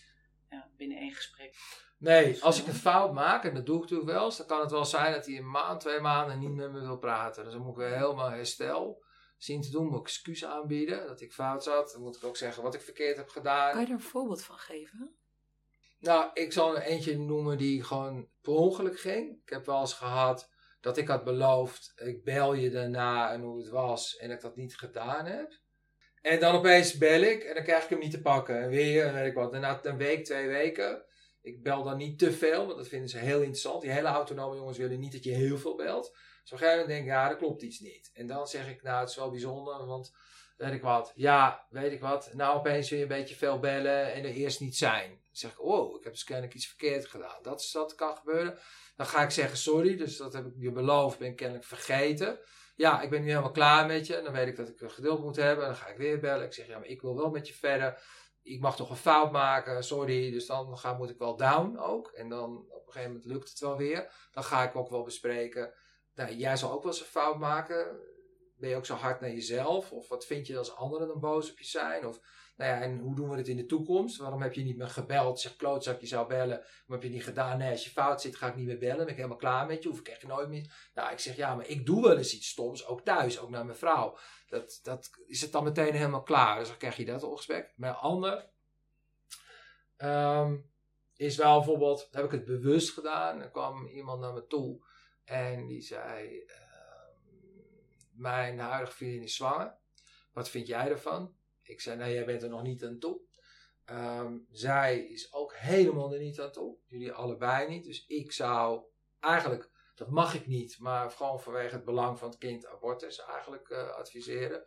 ja, binnen één gesprek. Nee, dus, als ik een fout maak, en dat doe ik natuurlijk wel eens, dan kan het wel zijn dat hij een maand, twee maanden niet met me wil praten. Dus dan moet ik weer helemaal herstel zien te doen, moet ik excuus aanbieden dat ik fout zat. Dan moet ik ook zeggen wat ik verkeerd heb gedaan. Kan je er een voorbeeld van geven? Nou, ik zal er eentje noemen die gewoon per ongeluk ging. Ik heb wel eens gehad dat ik had beloofd, ik bel je daarna en hoe het was, en ik dat niet gedaan heb. En dan opeens bel ik en dan krijg ik hem niet te pakken. En weer, weet ik wat. En na een week, twee weken, ik bel dan niet te veel, want dat vinden ze heel interessant. Die hele autonome jongens willen niet dat je heel veel belt. Dus op een gegeven moment denk ik, ja, er klopt iets niet. En dan zeg ik, nou, het is wel bijzonder, want weet ik wat. Ja, weet ik wat. Nou, opeens weer een beetje veel bellen en er eerst niet zijn. Dan zeg ik, oh, ik heb dus iets verkeerd gedaan. Dat, is, dat kan gebeuren. Dan ga ik zeggen, sorry, dus dat heb ik je beloofd, ben ik kennelijk vergeten ja, ik ben nu helemaal klaar met je. En dan weet ik dat ik geduld moet hebben. En dan ga ik weer bellen. Ik zeg, ja, maar ik wil wel met je verder. Ik mag toch een fout maken, sorry. Dus dan ga, moet ik wel down ook. En dan op een gegeven moment lukt het wel weer. Dan ga ik ook wel bespreken. Nou, jij zal ook wel eens een fout maken. Ben je ook zo hard naar jezelf? Of wat vind je als anderen dan boos op je zijn? Of nou ja, en hoe doen we het in de toekomst? Waarom heb je niet meer gebeld? Zeg klootzak, je zou bellen. Waarom heb je niet gedaan? Nee, als je fout zit, ga ik niet meer bellen. Ben ik helemaal klaar met je. Hoef ik echt nooit meer. Nou, ik zeg ja, maar ik doe wel eens iets stoms. Ook thuis, ook naar mijn vrouw. Dat, dat is het dan meteen helemaal klaar. Dus dan krijg je dat opgesprek. Maar ander um, is wel bijvoorbeeld, heb ik het bewust gedaan. Er kwam iemand naar me toe en die zei: uh, Mijn huidige vriendin is zwanger. Wat vind jij ervan? Ik zei, nee, jij bent er nog niet aan toe. Ehm, zij is ook helemaal er niet aan toe. Jullie allebei niet. Dus ik zou eigenlijk, dat mag ik niet, maar gewoon vanwege het belang van het kind abortus eigenlijk uh, adviseren.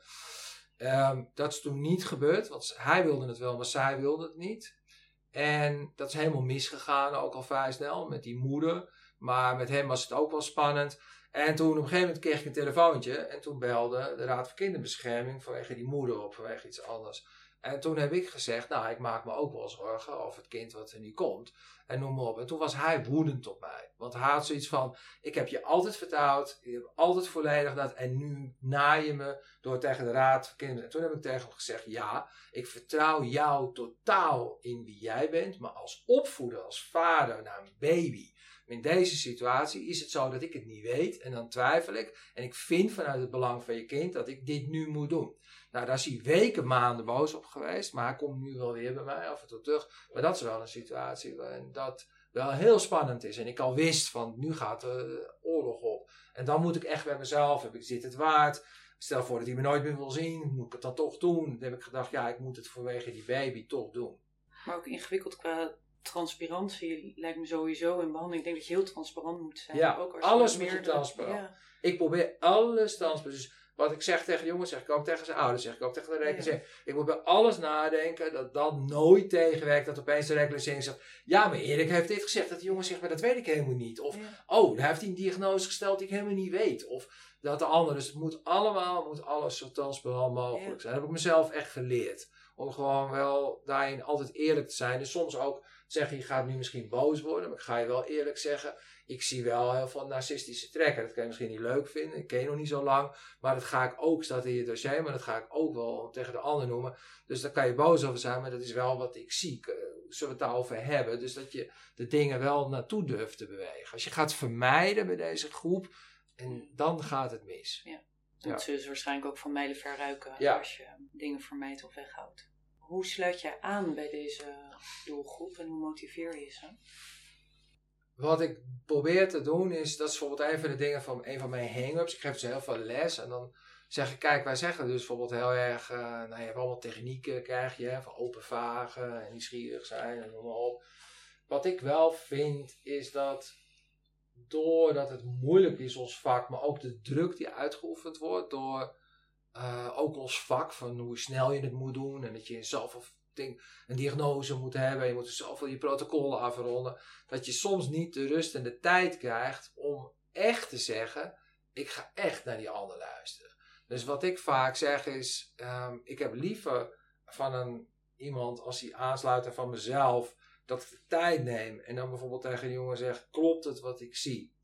Ehm, dat is toen niet gebeurd, want hij wilde het wel, maar zij wilde het niet. En dat is helemaal misgegaan, ook al vrij snel, met die moeder. Maar met hem was het ook wel spannend. En toen op een gegeven moment kreeg ik een telefoontje. En toen belde de Raad voor Kinderbescherming vanwege die moeder op, vanwege iets anders. En toen heb ik gezegd, nou, ik maak me ook wel zorgen over het kind wat er niet komt. En noem maar op. En toen was hij woedend op mij. Want hij had zoiets van, ik heb je altijd vertrouwd. Je hebt altijd volledig dat. En nu naai je me door tegen de Raad voor Kinderen. En toen heb ik tegen hem gezegd, ja, ik vertrouw jou totaal in wie jij bent. Maar als opvoeder, als vader naar een baby in deze situatie is het zo dat ik het niet weet en dan twijfel ik. En ik vind vanuit het belang van je kind dat ik dit nu moet doen. Nou, daar is hij weken, maanden boos op geweest. Maar hij komt nu wel weer bij mij af en toe terug. Maar dat is wel een situatie waarin dat wel heel spannend is. En ik al wist van nu gaat de oorlog op. En dan moet ik echt bij mezelf, heb ik, zit het waard? Stel voor dat hij me nooit meer wil zien, moet ik het dan toch doen? Dan heb ik gedacht, ja, ik moet het vanwege die baby toch doen. Maar ook ingewikkeld qua transparantie lijkt me sowieso in behandeling. Ik denk dat je heel transparant moet zijn. Ja, ook als alles moet je transparant. Ik probeer alles transparant. Dus wat ik zeg tegen jongens, zeg ik ook tegen zijn ouders, zeg ik ook tegen de rekening. Ik moet bij alles nadenken dat dat nooit tegenwerkt. Dat opeens de rekening zegt, ja, maar Erik heeft dit gezegd. Dat de jongen zegt, maar dat weet ik helemaal niet. Of, oh, daar heeft hij een diagnose gesteld die ik helemaal niet weet. Of dat de ander. Dus het moet allemaal, moet alles zo transparant mogelijk zijn. Dat heb ik mezelf echt geleerd. Om gewoon wel daarin altijd eerlijk te zijn. En soms ook zeggen, je gaat nu misschien boos worden, maar ik ga je wel eerlijk zeggen, ik zie wel heel veel narcistische trekken. Dat kan je misschien niet leuk vinden, ik ken je nog niet zo lang, maar dat ga ik ook, staat in je dossier, maar dat ga ik ook wel tegen de ander noemen. Dus daar kan je boos over zijn, maar dat is wel wat ik zie. Zullen we het daarover hebben? Dus dat je de dingen wel naartoe durft te bewegen. Als je gaat vermijden bij deze groep, en dan gaat het mis. Ja. Dat zullen ze waarschijnlijk ook van mijlen ver ruiken Ja. als je dingen vermijdt of weghoudt. Hoe sluit jij aan bij deze doelgroep en hoe motiveer je ze? Wat ik probeer te doen is, dat is bijvoorbeeld een van de dingen van een van mijn hang-ups. Ik geef ze heel veel les en dan zeg ik, kijk, wij zeggen dus bijvoorbeeld heel erg, nou je hebt allemaal technieken krijg je, van open vagen en nieuwsgierig zijn en noem maar op. Wat ik wel vind is dat doordat het moeilijk is ons vak, maar ook de druk die uitgeoefend wordt door eh, ook ons vak van hoe snel je het moet doen en dat je zoveel een diagnose moet hebben, je moet zoveel je protocollen afronden, dat je soms niet de rust en de tijd krijgt om echt te zeggen, ik ga echt naar die ander luisteren. Dus wat ik vaak zeg is, ehm, ik heb liever van een, iemand als hij aansluit en van mezelf, dat ik de tijd neem en dan bijvoorbeeld tegen een jongen zeg, klopt het wat ik zie?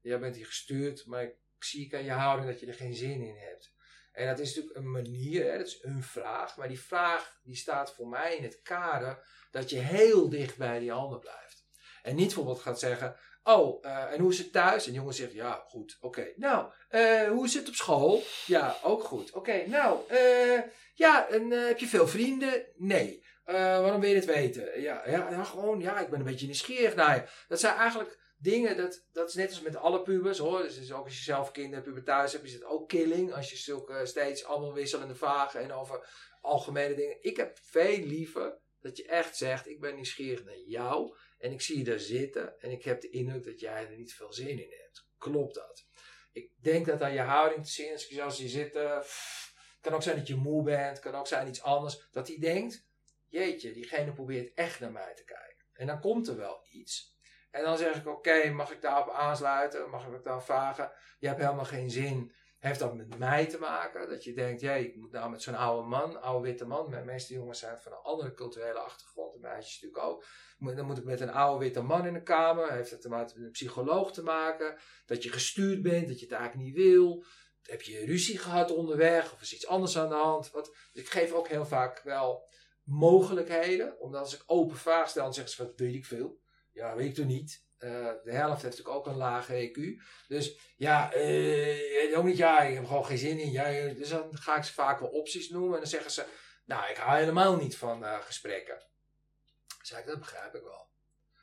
Jij bent hier gestuurd, maar ik zie ik aan je houding dat je er geen zin in hebt. En dat is natuurlijk een manier, hè, dat is een vraag, maar die vraag die staat voor mij in het kader dat je heel dicht bij die ander blijft. En niet bijvoorbeeld gaat zeggen, oh, eh, en hoe is het thuis? En de jongen zegt, ja, goed, oké. Nou, eh, hoe is het op school? Ja, ook goed. Oké, nou, eh, ja, en heb je veel vrienden? Nee. Waarom wil je het weten? Ja, ja, ja, gewoon, ja, ik ben een beetje nieuwsgierig naar je. Dat zijn eigenlijk dingen, dat, dat is net als met alle pubers hoor. Dus, ook als je zelf kinderen thuis hebt, is het ook killing. Als je zulke steeds allemaal wisselende vragen en over algemene dingen. Ik heb veel liever dat je echt zegt, ik ben nieuwsgierig naar jou. En ik zie je daar zitten en ik heb de indruk dat jij er niet veel zin in hebt. Klopt dat? Ik denk dat aan je houding te zien is, als je zit, eh, kan ook zijn dat je moe bent, kan ook zijn iets anders. Dat hij denkt, jeetje, diegene probeert echt naar mij te kijken. En dan komt er wel iets. En dan zeg ik, oké, mag ik daarop aansluiten? Mag ik daar vragen? Je hebt helemaal geen zin. Heeft dat met mij te maken? Dat je denkt, jee, ik moet nou met zo'n oude man, oude witte man. De meeste jongens zijn van een andere culturele achtergrond. De meisjes natuurlijk ook. Dan moet ik met een oude witte man in de kamer. Heeft het te maken met een psycholoog te maken? Dat je gestuurd bent, dat je het eigenlijk niet wil. Heb je ruzie gehad onderweg? Of is iets anders aan de hand? Ik geef ook heel vaak wel mogelijkheden. Omdat als ik open vraag stel, dan zeggen ze, wat weet ik veel. Ja, weet ik toch niet. Eh, de helft heeft natuurlijk ook een lage EQ. Dus ja, eh, ook niet, ja, ik heb gewoon geen zin in. Ja, eh, dus dan ga ik ze vaak wel opties noemen. En dan zeggen ze, nou, ik hou helemaal niet van gesprekken. Zeg ik, dat begrijp ik wel.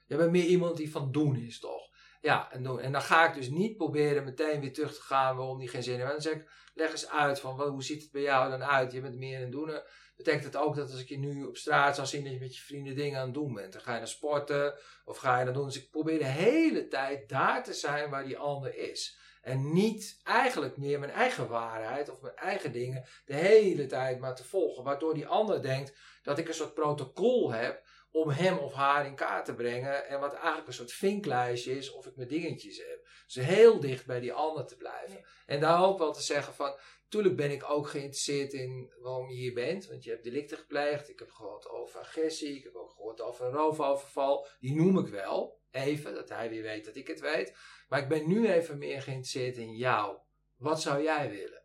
Je bent meer iemand die van doen is, toch? Ja, en, doen. en dan ga ik dus niet proberen meteen weer terug te gaan waarom die geen zin heeft. En dan zeg ik, leg eens uit van, hoe ziet het bij jou dan uit? Je bent meer een doener. Betekent het ook dat als ik je nu op straat zou zien dat je met je vrienden dingen aan het doen bent? Dan ga je naar sporten of ga je naar doen. Dus ik probeer de hele tijd daar te zijn waar die ander is. En niet eigenlijk meer mijn eigen waarheid of mijn eigen dingen de hele tijd maar te volgen. Waardoor die ander denkt dat ik een soort protocol heb om hem of haar in kaart te brengen. En wat eigenlijk een soort vinklijstje is of ik mijn dingetjes heb. Dus heel dicht bij die ander te blijven. En daar ook wel te zeggen van, Tuurlijk ben ik ook geïnteresseerd in waarom je hier bent. Want je hebt delicten gepleegd. Ik heb gehoord over agressie. Ik heb ook gehoord over een roofoverval. Die noem ik wel. Even, dat hij weer weet dat ik het weet. Maar ik ben nu even meer geïnteresseerd in jou. Wat zou jij willen?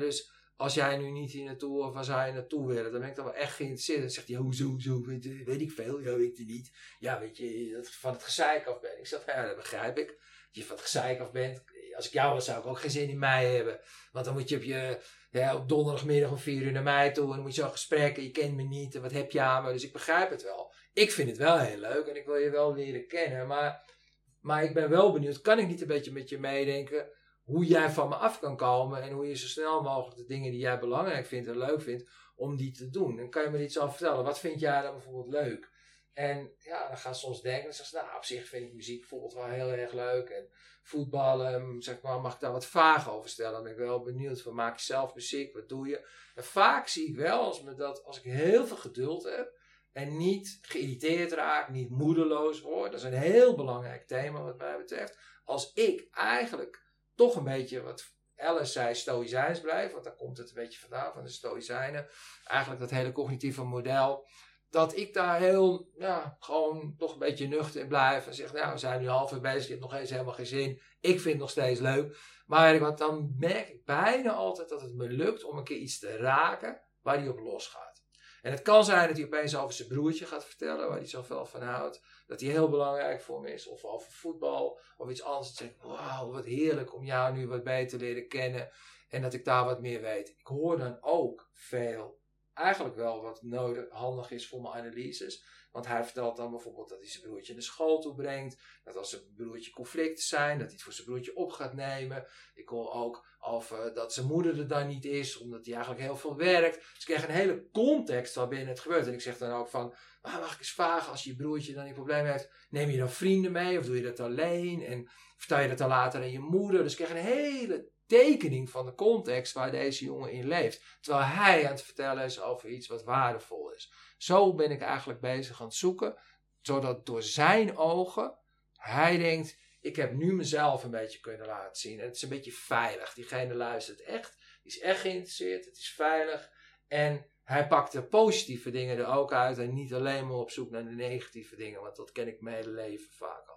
Dus als jij nu niet hier naartoe of waar zou je naartoe willen, dan ben ik dan wel echt geïnteresseerd. Dan zegt hij, hoezo, hoezo, weet, eh, weet ik veel, ja, weet je niet. Ja, weet je, dat van het gezeik af ben. Ik zeg, ja, dat begrijp ik. Dat je van het gezeik af bent. Als ik jou was, zou ik ook geen zin in mij hebben. Want dan moet je op, je, ja, op donderdagmiddag om vier uur naar mij toe. En dan moet je zo'n gesprek. En je kent me niet. En wat heb je aan me? Dus ik begrijp het wel. Ik vind het wel heel leuk. En ik wil je wel leren kennen. Maar, maar ik ben wel benieuwd. Kan ik niet een beetje met je meedenken? Hoe jij van me af kan komen. En hoe je zo snel mogelijk de dingen die jij belangrijk vindt en leuk vindt. Om die te doen. Dan kan je me iets over vertellen. Wat vind jij dan bijvoorbeeld leuk? En ja, dan gaan ze soms denken. Dan zeggen ze, nou op zich vind ik muziek bijvoorbeeld wel heel erg leuk. En voetballen, zeg maar, mag ik daar wat vragen over stellen? Dan ben ik wel benieuwd van, maak je zelf muziek? Wat doe je? En vaak zie ik wel, als, me dat, als ik heel veel geduld heb en niet geïrriteerd raak, niet moedeloos word, dat is een heel belangrijk thema wat mij betreft. Als ik eigenlijk toch een beetje, wat Alice zei, stoïcijns blijf, want daar komt het een beetje vandaan, van de stoïcijnen. Eigenlijk dat hele cognitieve model, dat ik daar heel, ja, gewoon toch een beetje nuchter in blijf. En zeg, nou, we zijn nu half bezig, je hebt nog eens helemaal geen zin. Ik vind het nog steeds leuk. Maar wat dan merk ik bijna altijd dat het me lukt om een keer iets te raken waar hij op losgaat. En het kan zijn dat hij opeens over zijn broertje gaat vertellen, waar hij zoveel van houdt. Dat hij heel belangrijk voor me is. Of over voetbal of iets anders. Ik wauw, wat heerlijk om jou nu wat beter te leren kennen. En dat ik daar wat meer weet. Ik hoor dan ook veel eigenlijk wel wat nodig, handig is voor mijn analyses. Want hij vertelt dan bijvoorbeeld dat hij zijn broertje naar school toe brengt. Dat als zijn broertje conflicten zijn, dat hij het voor zijn broertje op gaat nemen. Ik hoor ook over dat zijn moeder er dan niet is, omdat hij eigenlijk heel veel werkt. Dus ik krijg een hele context waarbinnen het gebeurt. En ik zeg dan ook van, ah, mag ik eens vragen, als je broertje dan die probleem heeft, neem je dan vrienden mee of doe je dat alleen? En vertel je dat dan later aan je moeder? Dus ik krijg een hele tekening van de context waar deze jongen in leeft. Terwijl hij aan het vertellen is over iets wat waardevol is. Zo ben ik eigenlijk bezig aan het zoeken, zodat door zijn ogen hij denkt: ik heb nu mezelf een beetje kunnen laten zien. En het is een beetje veilig. Diegene luistert echt, die is echt geïnteresseerd, het is veilig. En hij pakt de positieve dingen er ook uit en niet alleen maar op zoek naar de negatieve dingen, want dat ken ik mijn hele leven vaak al.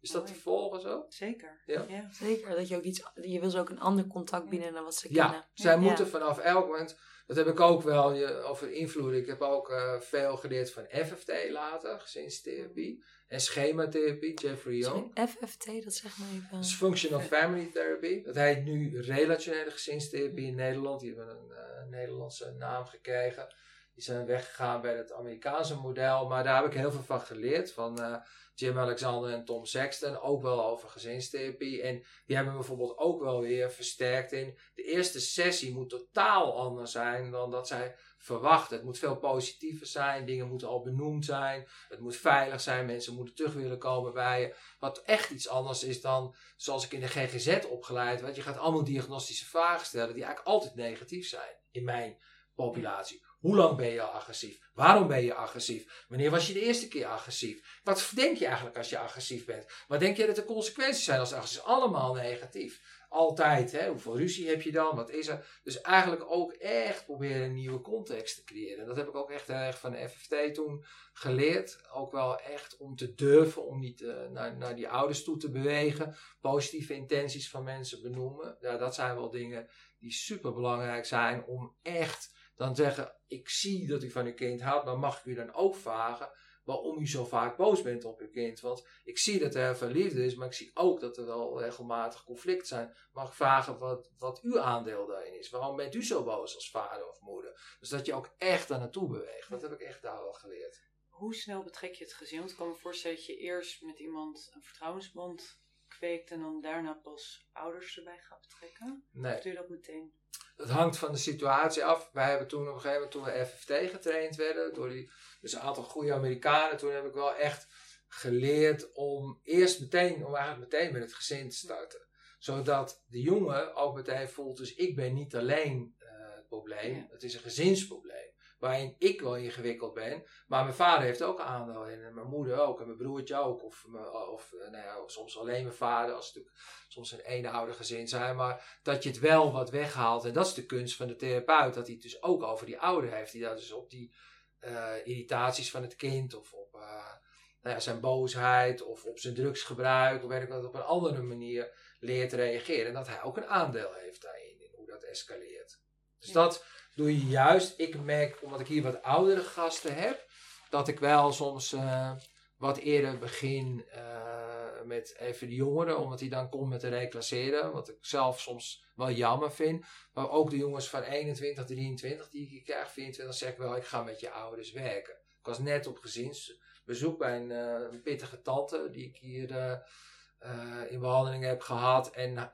Is dat te volgen zo? Zeker. Ja. Zeker. Dat je ook iets, je wil ze ook een ander contact bieden dan wat ze ja, kennen. Zij moeten vanaf elk moment, dat heb ik ook wel je, over invloed. Ik heb ook uh, veel geleerd van FFT later, gezinstherapie. En schematherapie, Jeffrey Young. FFT, dat zeg maar even. Dat is Functional Family Therapy. Dat heet nu relationele gezinstherapie in Nederland. Die hebben een uh, Nederlandse naam gekregen. Die zijn weggegaan bij het Amerikaanse model. Maar daar heb ik heel veel van geleerd. Van uh, Jim Alexander en Tom Sexton. Ook wel over gezinstherapie. En die hebben bijvoorbeeld ook wel weer versterkt in. De eerste sessie moet totaal anders zijn dan dat zij verwachten. Het moet veel positiever zijn. Dingen moeten al benoemd zijn. Het moet veilig zijn. Mensen moeten terug willen komen bij je. Wat echt iets anders is dan zoals ik in de GGZ opgeleid werd. Je gaat allemaal diagnostische vragen stellen die eigenlijk altijd negatief zijn. In mijn populatie. Hoe lang ben je agressief? Waarom ben je agressief? Wanneer was je de eerste keer agressief? Wat denk je eigenlijk als je agressief bent? Wat denk je dat de consequenties zijn als agressief? Allemaal negatief. Altijd. Hè? Hoeveel ruzie heb je dan? Wat is er? Dus eigenlijk ook echt proberen een nieuwe context te creëren. Dat heb ik ook echt erg van de FFT toen geleerd. Ook wel echt om te durven, om niet uh, naar, naar die ouders toe te bewegen. Positieve intenties van mensen benoemen. Ja, dat zijn wel dingen die super belangrijk zijn om echt dan zeggen: Ik zie dat u van uw kind houdt, maar mag ik u dan ook vragen waarom u zo vaak boos bent op uw kind? Want ik zie dat er veel liefde is, maar ik zie ook dat er wel regelmatig conflict zijn. Mag ik vragen wat, wat uw aandeel daarin is? Waarom bent u zo boos als vader of moeder? Dus dat je ook echt daar naartoe beweegt. Dat heb ik echt daar wel geleerd. Hoe snel betrek je het gezin? Want ik kan me voorstellen dat je eerst met iemand een vertrouwensband kweekt en dan daarna pas ouders erbij gaat betrekken? Nee. Of doe je dat meteen? Het hangt van de situatie af. Wij hebben toen op een gegeven moment, toen we FFT getraind werden, door die, dus een aantal goede Amerikanen, toen heb ik wel echt geleerd om eerst meteen, om eigenlijk meteen met het gezin te starten. Zodat de jongen ook meteen voelt, dus ik ben niet alleen uh, het probleem, het is een gezinsprobleem waarin ik wel ingewikkeld ben. Maar mijn vader heeft ook aandeel in. En mijn moeder ook. En mijn broertje ook. Of, of nou ja, soms alleen mijn vader. Als het natuurlijk soms een eenouder gezin zijn. Maar dat je het wel wat weghaalt. En dat is de kunst van de therapeut. Dat hij het dus ook over die ouder heeft. Die daar dus op die uh, irritaties van het kind. Of op uh, nou ja, zijn boosheid. Of op zijn drugsgebruik. Of weet ik wat. Op een andere manier leert reageren. En dat hij ook een aandeel heeft daarin. In hoe dat escaleert. Dus ja. dat doe je juist. Ik merk, omdat ik hier wat oudere gasten heb, dat ik wel soms uh, wat eerder begin uh, met even de jongeren, omdat die dan komt met te reclasseren. Wat ik zelf soms wel jammer vind. Maar ook de jongens van 21, 23 die ik krijg, 24, zeg ik wel, ik ga met je ouders werken. Ik was net op gezinsbezoek bij een, een pittige tante die ik hier in behandeling heb gehad. En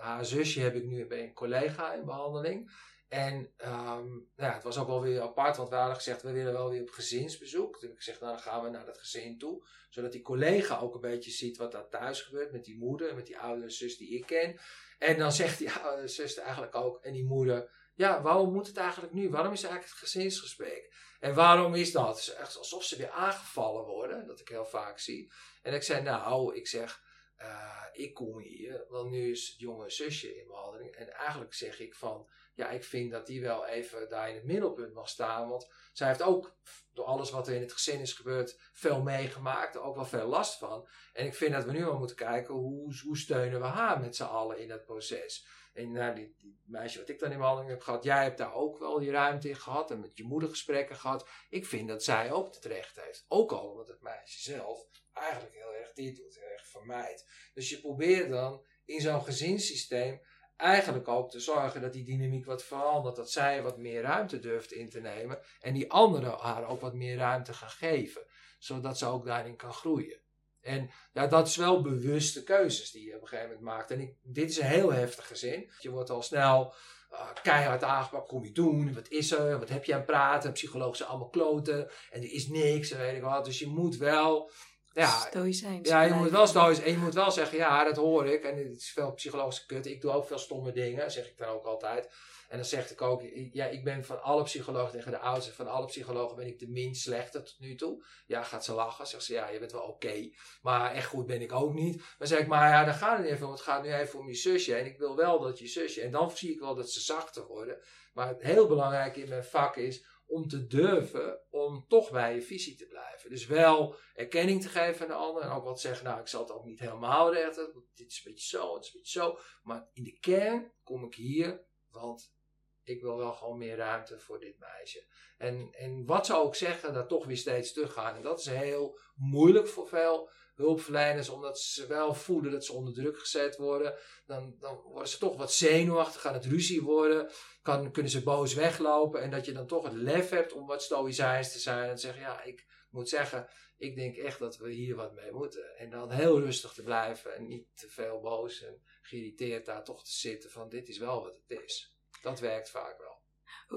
haar zusje heb ik nu bij een collega in behandeling. En um, nou ja, het was ook wel weer apart, want we hadden gezegd, we willen wel weer op gezinsbezoek. Toen ik gezegd, nou dan gaan we naar dat gezin toe. Zodat die collega ook een beetje ziet wat daar thuis gebeurt met die moeder, met die oudere zus die ik ken. En dan zegt die [laughs] oudere zus eigenlijk ook, en die moeder, ja, waarom moet het eigenlijk nu? Waarom is eigenlijk het gezinsgesprek? En waarom is dat? Het is echt alsof ze weer aangevallen worden, dat ik heel vaak zie. En ik zei, nou, ik zeg, eh, ik kom hier, want nu is het jonge zusje in behandeling. En eigenlijk zeg ik van, ja, ik vind dat die wel even daar in het middelpunt mag staan. Want zij heeft ook, door alles wat er in het gezin is gebeurd, veel meegemaakt. Ook wel veel last van. En ik vind dat we nu wel moeten kijken, hoe, hoe steunen we haar met z'n allen in dat proces. En nou, die, die, meisje wat ik dan in behandeling heb gehad, jij hebt daar ook wel die ruimte in gehad en met je moeder gesprekken gehad. Ik vind dat zij ook het recht heeft. Ook al omdat het meisje zelf eigenlijk heel erg dit doet, heel erg vermijdt. Dus je probeert dan in zo'n gezinssysteem eigenlijk ook te zorgen dat die dynamiek wat verandert. Dat zij wat meer ruimte durft in te nemen en die anderen haar ook wat meer ruimte gaan geven. Zodat ze ook daarin kan groeien. En ja, dat is wel bewuste keuzes die je op een gegeven moment maakt. En ik, dit is een heel heftige zin. Je wordt al snel uh, keihard aangepakt. Kom je doen? Wat is er? Wat heb je aan praten? Psychologen zijn allemaal kloten. En er is niks. En weet ik wat. Dus je moet wel... Ja, Stoïcijns. Ja, je moet wel stoïcijns. En je moet wel zeggen, ja, dat hoor ik. En het is veel psychologische kut. Ik doe ook veel stomme dingen, zeg ik dan ook altijd. En dan zeg ik ook, ja, ik ben van alle psychologen tegen de oudste, van alle psychologen ben ik de minst slechte tot nu toe. Ja, gaat ze lachen. Zegt ze, ja, je bent wel oké. maar echt goed ben ik ook niet. Maar zeg ik, maar ja, daar gaat het niet even om. Het gaat nu even om je zusje. En ik wil wel dat je zusje. En dan zie ik wel dat ze zachter worden. Maar het heel belangrijk in mijn vak is om te durven om toch bij je visie te blijven. Dus wel erkenning te geven aan de ander en ook wat zeggen, nou ik zal het ook niet helemaal redden, dit is een beetje zo, dit is een beetje zo. Maar in de kern kom ik hier, want ik wil wel gewoon meer ruimte voor dit meisje. En, en wat ze ook zeggen, daar toch weer steeds teruggaan. En dat is heel moeilijk voor veel hulpverleners, omdat ze wel voelen dat ze onder druk gezet worden. Dan, dan worden ze toch wat zenuwachtig, gaan het ruzie worden, kan, kunnen ze boos weglopen. En dat je dan toch het lef hebt om wat stoïcijns te zijn en zeggen, ja, ik moet zeggen, ik denk echt dat we hier wat mee moeten. En dan heel rustig te blijven en niet te veel boos en geïrriteerd daar toch te zitten van dit is wel wat het is. Dat werkt vaak wel.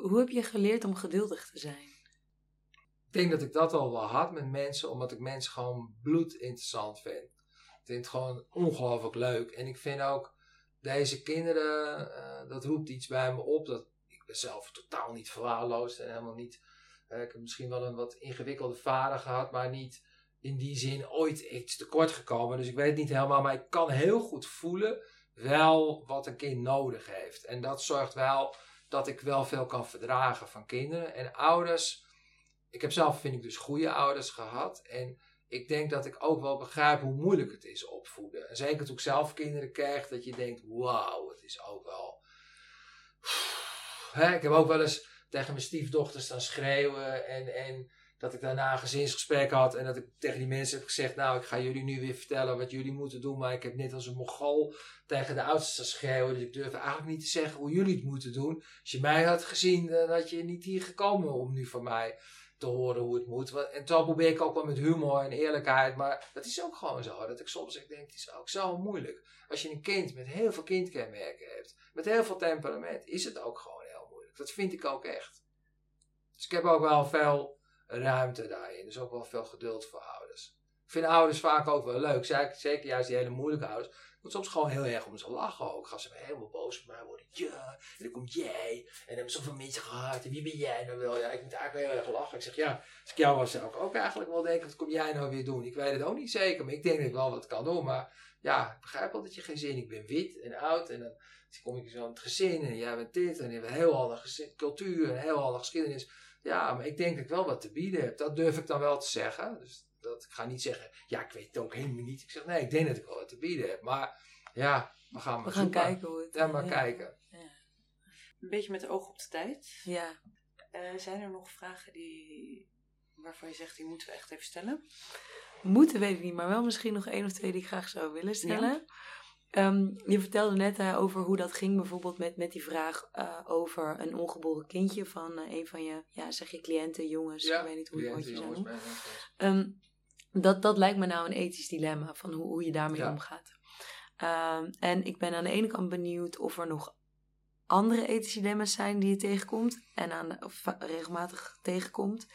Hoe heb je geleerd om geduldig te zijn? Ik denk dat ik dat al wel had met mensen, omdat ik mensen gewoon bloed interessant vind. Ik vind het gewoon ongelooflijk leuk. En ik vind ook deze kinderen, uh, dat roept iets bij me op. Dat, ik ben zelf totaal niet verwaarloosd en helemaal niet. Uh, ik heb misschien wel een wat ingewikkelde vader gehad, maar niet in die zin ooit iets tekort gekomen. Dus ik weet het niet helemaal, maar ik kan heel goed voelen wel wat een kind nodig heeft. En dat zorgt wel dat ik wel veel kan verdragen van kinderen. En ouders, ik heb zelf, vind ik, dus goede ouders gehad. En ik denk dat ik ook wel begrijp hoe moeilijk het is opvoeden. En zeker toen ik zelf kinderen kreeg, dat je denkt, wauw, het is ook wel... ik heb ook wel eens tegen mijn stiefdochters staan schreeuwen en... en dat ik daarna een gezinsgesprek had en dat ik tegen die mensen heb gezegd, nou ik ga jullie nu weer vertellen wat jullie moeten doen, maar ik heb net als een mogol tegen de oudste schreeuwen, dus ik durf eigenlijk niet te zeggen hoe jullie het moeten doen. Als je mij had gezien, dan had je niet hier gekomen om nu van mij te horen hoe het moet. En toen probeer ik ook wel met humor en eerlijkheid, maar dat is ook gewoon zo, dat ik soms ik denk, het is ook zo moeilijk. Als je een kind met heel veel kindkenmerken hebt, met heel veel temperament, is het ook gewoon heel moeilijk. Dat vind ik ook echt. Dus ik heb ook wel veel ruimte daarin. Dus ook wel veel geduld voor ouders. Ik vind ouders vaak ook wel leuk. Zeker juist die hele moeilijke ouders. Moet soms gewoon heel erg om ze lachen ook. Gaan ze helemaal boos op mij worden. Ja, en dan komt jij. En dan hebben zoveel mensen gehad. En wie ben jij nou wel? Ja, ik moet eigenlijk heel erg lachen. Ik zeg ja, als ik jou was, zou ik ook eigenlijk wel denken. Wat kom jij nou weer doen? Ik weet het ook niet zeker. Maar ik denk dat ik wel wat kan doen. Maar ja, ik begrijp wel dat je geen zin Ik ben wit en oud. En dan kom ik zo aan het gezin. En jij bent dit. En je hebt een heel andere cultuur. Een heel andere geschiedenis ja, maar ik denk dat ik wel wat te bieden heb. Dat durf ik dan wel te zeggen. Dus dat, ik ga niet zeggen, ja, ik weet het ook helemaal niet. Ik zeg, nee, ik denk dat ik wel wat te bieden heb. Maar ja, we gaan maar We gaan kijken hoe het... Ja, maar kijken. Ja. Een beetje met de oog op de tijd. Ja. Uh, zijn er nog vragen die, waarvan je zegt, die moeten we echt even stellen? Moeten weet ik niet, maar wel misschien nog één of twee die ik graag zou willen stellen. Ja. Um, je vertelde net uh, over hoe dat ging, bijvoorbeeld met, met die vraag uh, over een ongeboren kindje van uh, een van je, ja, zeg je cliënten, jongens, ja, ik weet niet hoe je het zou noemen. Dat, dat lijkt me nou een ethisch dilemma, van hoe, hoe je daarmee ja. omgaat. Um, en ik ben aan de ene kant benieuwd of er nog andere ethische dilemma's zijn die je tegenkomt, en aan de, of regelmatig tegenkomt.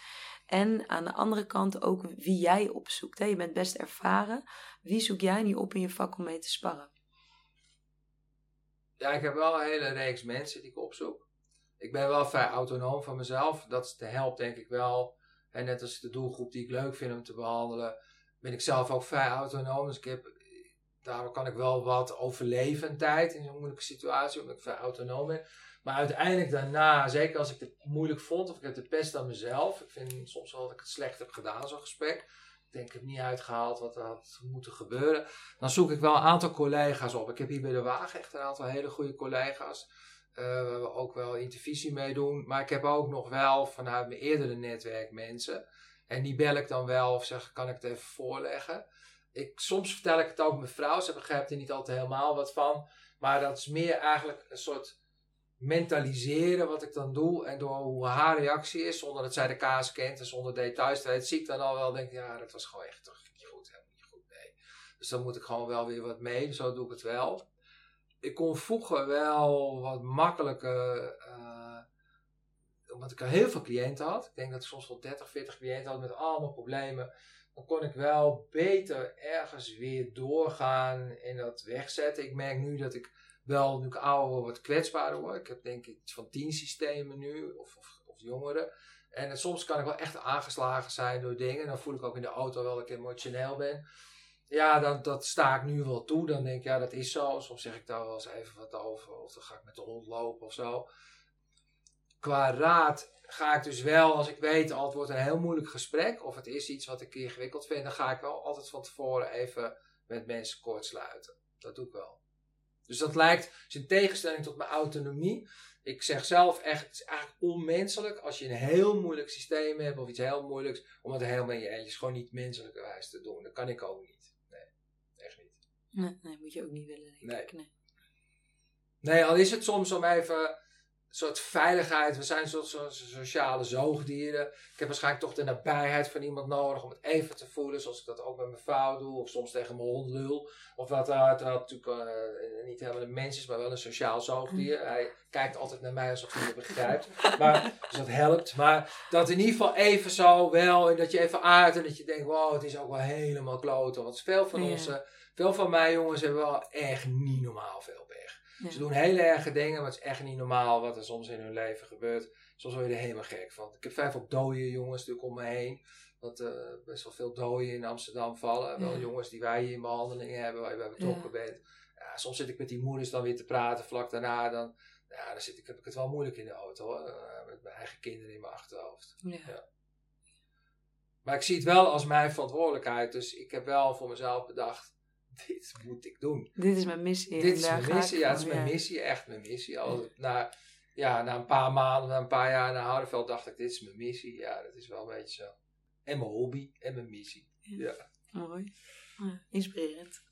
En aan de andere kant ook wie jij opzoekt. Hè? Je bent best ervaren. Wie zoek jij niet op in je vak om mee te sparren? ja, ik heb wel een hele reeks mensen die ik opzoek. Ik ben wel vrij autonoom van mezelf. Dat helpt denk ik wel. En net als de doelgroep die ik leuk vind om te behandelen, ben ik zelf ook vrij autonoom. Dus ik heb daardoor kan ik wel wat overleven tijd in zo'n moeilijke situatie, omdat ik vrij autonoom ben. Maar uiteindelijk daarna, zeker als ik het moeilijk vond of ik heb de pest aan mezelf. Ik vind soms wel dat ik het slecht heb gedaan, zo'n gesprek. Ik denk, ik heb niet uitgehaald wat er had moeten gebeuren. Dan zoek ik wel een aantal collega's op. Ik heb hier bij de Wagen echt een aantal hele goede collega's. Uh, waar we ook wel intervisie mee doen. Maar ik heb ook nog wel vanuit mijn eerdere netwerk mensen. En die bel ik dan wel of zeg, kan ik het even voorleggen? Ik, soms vertel ik het ook mijn vrouw. Ze begrijpt er niet altijd helemaal wat van. Maar dat is meer eigenlijk een soort mentaliseren wat ik dan doe. En door hoe haar reactie is, zonder dat zij de kaas kent en zonder details te weten, zie ik dan al wel denk ja, dat was gewoon echt toch niet goed, helemaal niet goed, nee. Dus dan moet ik gewoon wel weer wat mee, zo doe ik het wel. Ik kon vroeger wel wat makkelijker, uh, omdat ik al heel veel cliënten had. Ik denk dat ik soms wel 30, 40 cliënten had met allemaal problemen. Dan kon ik wel beter ergens weer doorgaan en dat wegzetten. Ik merk nu dat ik wel, nu ouder wat kwetsbaarder word. Ik heb denk ik iets van tien systemen nu, of, of, of jongeren. En soms kan ik wel echt aangeslagen zijn door dingen. Dan voel ik ook in de auto wel dat ik emotioneel ben. Ja, dan, dat sta ik nu wel toe. Dan denk ik, ja, dat is zo. Soms zeg ik daar wel eens even wat over. Of dan ga ik met de hond lopen of zo. Qua raad ga ik dus wel, als ik weet, al het wordt een heel moeilijk gesprek. Of het is iets wat ik ingewikkeld vind. Dan ga ik wel altijd van tevoren even met mensen kort sluiten. Dat doe ik wel. Dus dat lijkt, in tegenstelling tot mijn autonomie. Ik zeg zelf echt, het is eigenlijk onmenselijk als je een heel moeilijk systeem hebt of iets heel moeilijks, om het helemaal in je eentjes gewoon niet menselijkerwijs te doen. Dat kan ik ook niet. Nee. Nee, moet je ook niet willen, denk nee. ik. Nee. nee, al is het soms om even soort veiligheid. We zijn een soort, soort sociale zoogdieren. Ik heb waarschijnlijk toch de nabijheid van iemand nodig om het even te voelen. Zoals ik dat ook met mijn vrouw doe. Of soms tegen mijn hond lul. Of wat dat natuurlijk uh, niet helemaal een mens is, maar wel een sociaal zoogdier. Mm. Hij kijkt altijd naar mij alsof hij me begrijpt. [laughs] maar, dus dat helpt. Maar dat in ieder geval even zo wel. En dat je even uit en dat je denkt, wow, het is ook wel helemaal kloten. Want veel van onze, veel van mijn jongens hebben wel echt niet normaal veel ze doen hele erge dingen, maar het is echt niet normaal wat er soms in hun leven gebeurt. Soms word je er helemaal gek van. Ik heb vijf op dode jongens natuurlijk om me heen. Dat uh, best wel veel doden in Amsterdam vallen. Wel jongens die wij hier in behandeling hebben, waar je bij betrokken bent. Ja, soms zit ik met die moeders dan weer te praten. Vlak daarna dan, ja, dan zit ik, heb ik het wel moeilijk in de auto. Uh, met mijn eigen kinderen in mijn achterhoofd. Ja. Maar ik zie het wel als mijn verantwoordelijkheid. Dus ik heb wel voor mezelf bedacht [laughs] dit moet ik doen. Dit is mijn missie. Dit is mijn missie, ja, het is mijn missie, echt mijn missie. Al, na, ja, na een paar maanden, na een paar jaar naar Houdenveld dacht ik, dit is mijn missie. Ja, dat is wel een beetje zo. En mijn hobby en mijn missie. Ja. Mooi. inspirerend.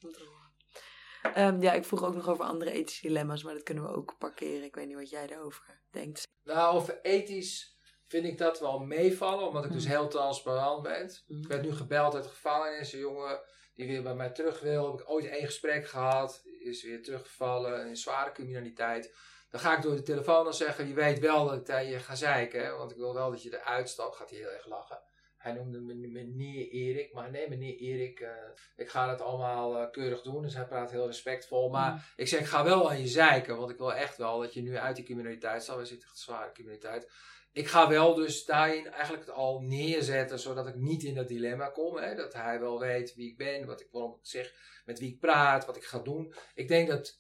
Um, ja, ik vroeg ook nog over andere ethische dilemma's, maar dat kunnen we ook parkeren. Ik weet niet wat jij daarover denkt. Nou, over ethisch vind ik dat wel meevallen, omdat ik dus mhm. heel transparant ben. Ik werd nu gebeld uit de gevangenis, een jongen die weer bij mij terug wil. Heb ik ooit één gesprek gehad, is weer teruggevallen in zware criminaliteit. Dan ga ik door de telefoon dan zeggen, je weet wel dat ik je ga zeiken, hè? want ik wil wel dat je eruit stapt. Gaat hij heel erg lachen. Hij noemde me meneer Erik, maar nee meneer Erik, uh, ik ga het allemaal uh, keurig doen. Dus hij praat heel respectvol. Maar mm. ik zeg, ik ga wel aan je zeiken, want ik wil echt wel dat je nu uit die criminaliteit stapt. We zitten in zware criminaliteit ik ga wel dus daarin eigenlijk het al neerzetten, zodat ik niet in dat dilemma kom. Hè? Dat hij wel weet wie ik ben, wat ik, waarom ik zeg, met wie ik praat, wat ik ga doen. Ik denk dat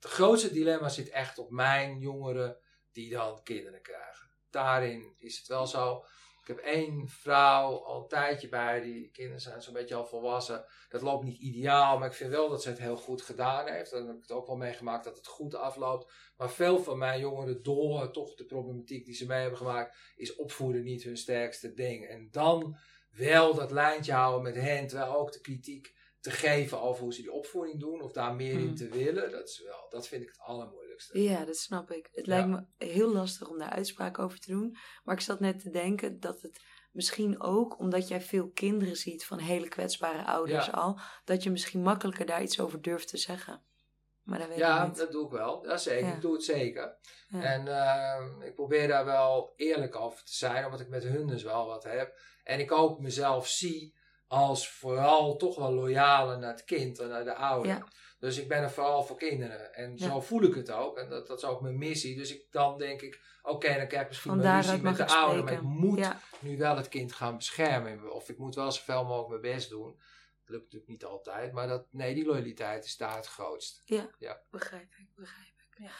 het grootste dilemma zit echt op mijn jongeren die dan kinderen krijgen. Daarin is het wel zo. Ik heb één vrouw al een tijdje bij, die kinderen zijn zo'n beetje al volwassen. Dat loopt niet ideaal, maar ik vind wel dat ze het heel goed gedaan heeft. Dan heb ik het ook wel meegemaakt dat het goed afloopt. Maar veel van mijn jongeren, door toch de problematiek die ze mee hebben gemaakt, is opvoeden niet hun sterkste ding. En dan wel dat lijntje houden met hen, terwijl ook de kritiek te geven over hoe ze die opvoeding doen, of daar meer in hmm. te willen, dat, is wel, dat vind ik het allermoeilijkste. Ja, dat snap ik. Het lijkt me heel lastig om daar uitspraak over te doen, maar ik zat net te denken dat het misschien ook, omdat jij veel kinderen ziet van hele kwetsbare ouders al, dat je misschien makkelijker daar iets over durft te zeggen. Maar dat weet ja, ik niet. dat doe ik wel. Ja, zeker. Ik doe het zeker. En uh, ik probeer daar wel eerlijk over te zijn, omdat ik met hun dus wel wat heb. En ik ook mezelf zie als vooral toch wel loyale naar het kind en naar de ouder. Dus ik ben er vooral voor kinderen. En zo voel ik het ook. En dat, dat is ook mijn missie. Dus ik, dan denk ik, oké, dan krijg ik misschien mijn missie met de ouder. Maar ik moet nu wel het kind gaan beschermen. Of ik moet wel zoveel mogelijk mijn best doen lukt natuurlijk niet altijd. Maar dat, nee, die loyaliteit is daar het grootst. Ja, Ja. begrijp ik, begrijp ik.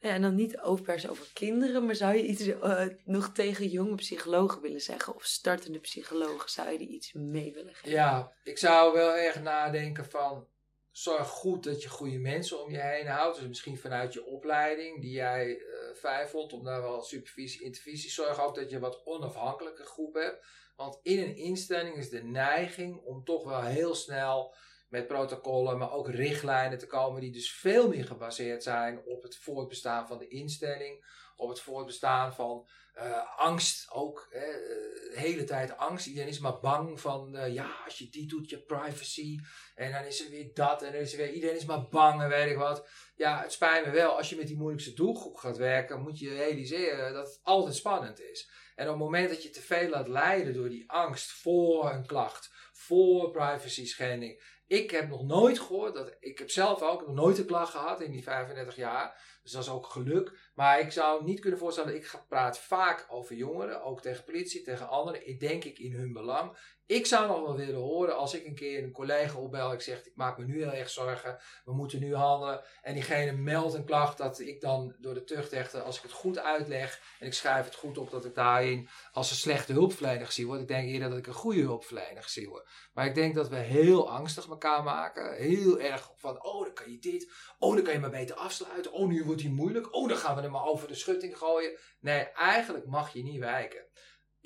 Ja. En dan niet over per se over kinderen, maar zou je iets eh, nog tegen jonge psychologen willen zeggen? Of startende psychologen, zou je die iets mee willen geven? Ja, ik zou wel erg nadenken van... Zorg goed dat je goede mensen om je heen houdt. Dus misschien vanuit je opleiding, die jij eh fijn vond, om daar wel supervisie, intervisie. Zorg ook dat je wat onafhankelijke groep hebt. Want in een instelling is de neiging om toch wel heel snel met protocollen, maar ook richtlijnen te komen die dus veel meer gebaseerd zijn op het voortbestaan van de instelling, op het voortbestaan van eh, angst ook. Hè, eh, de hele tijd angst. Iedereen is maar bang van, eh, ja, als je die doet, je privacy. En dan is er weer dat en dan is er weer, iedereen is maar bang en weet ik wat. Ja, het spijt me wel, als je met die moeilijkste doelgroep gaat werken, moet je realiseren dat het altijd spannend is. En op het moment dat je te veel laat leiden door die angst voor een klacht, voor privacy schending. Ik heb nog nooit gehoord, dat, ik heb zelf ook nog nooit een klacht gehad in die 35 jaar. Dus dat is ook geluk. Maar ik zou niet kunnen voorstellen, ik praat vaak over jongeren, ook tegen politie, tegen anderen. Ik denk ik in hun belang. Ik zou nog wel willen horen als ik een keer een collega opbel. Ik zeg, ik maak me nu heel erg zorgen. We moeten nu handelen. En diegene meldt een klacht dat ik dan door de tuchtrechter, als ik het goed uitleg en ik schrijf het goed op, dat ik daarin als een slechte hulpverlener gezien word. Ik denk eerder dat ik een goede hulpverlener gezien word. Maar ik denk dat we heel angstig elkaar maken. Heel erg van, oh dan kan je dit. Oh dan kan je maar beter afsluiten. Oh nu wordt hij moeilijk. Oh dan gaan we hem maar over de schutting gooien. Nee, eigenlijk mag je niet wijken.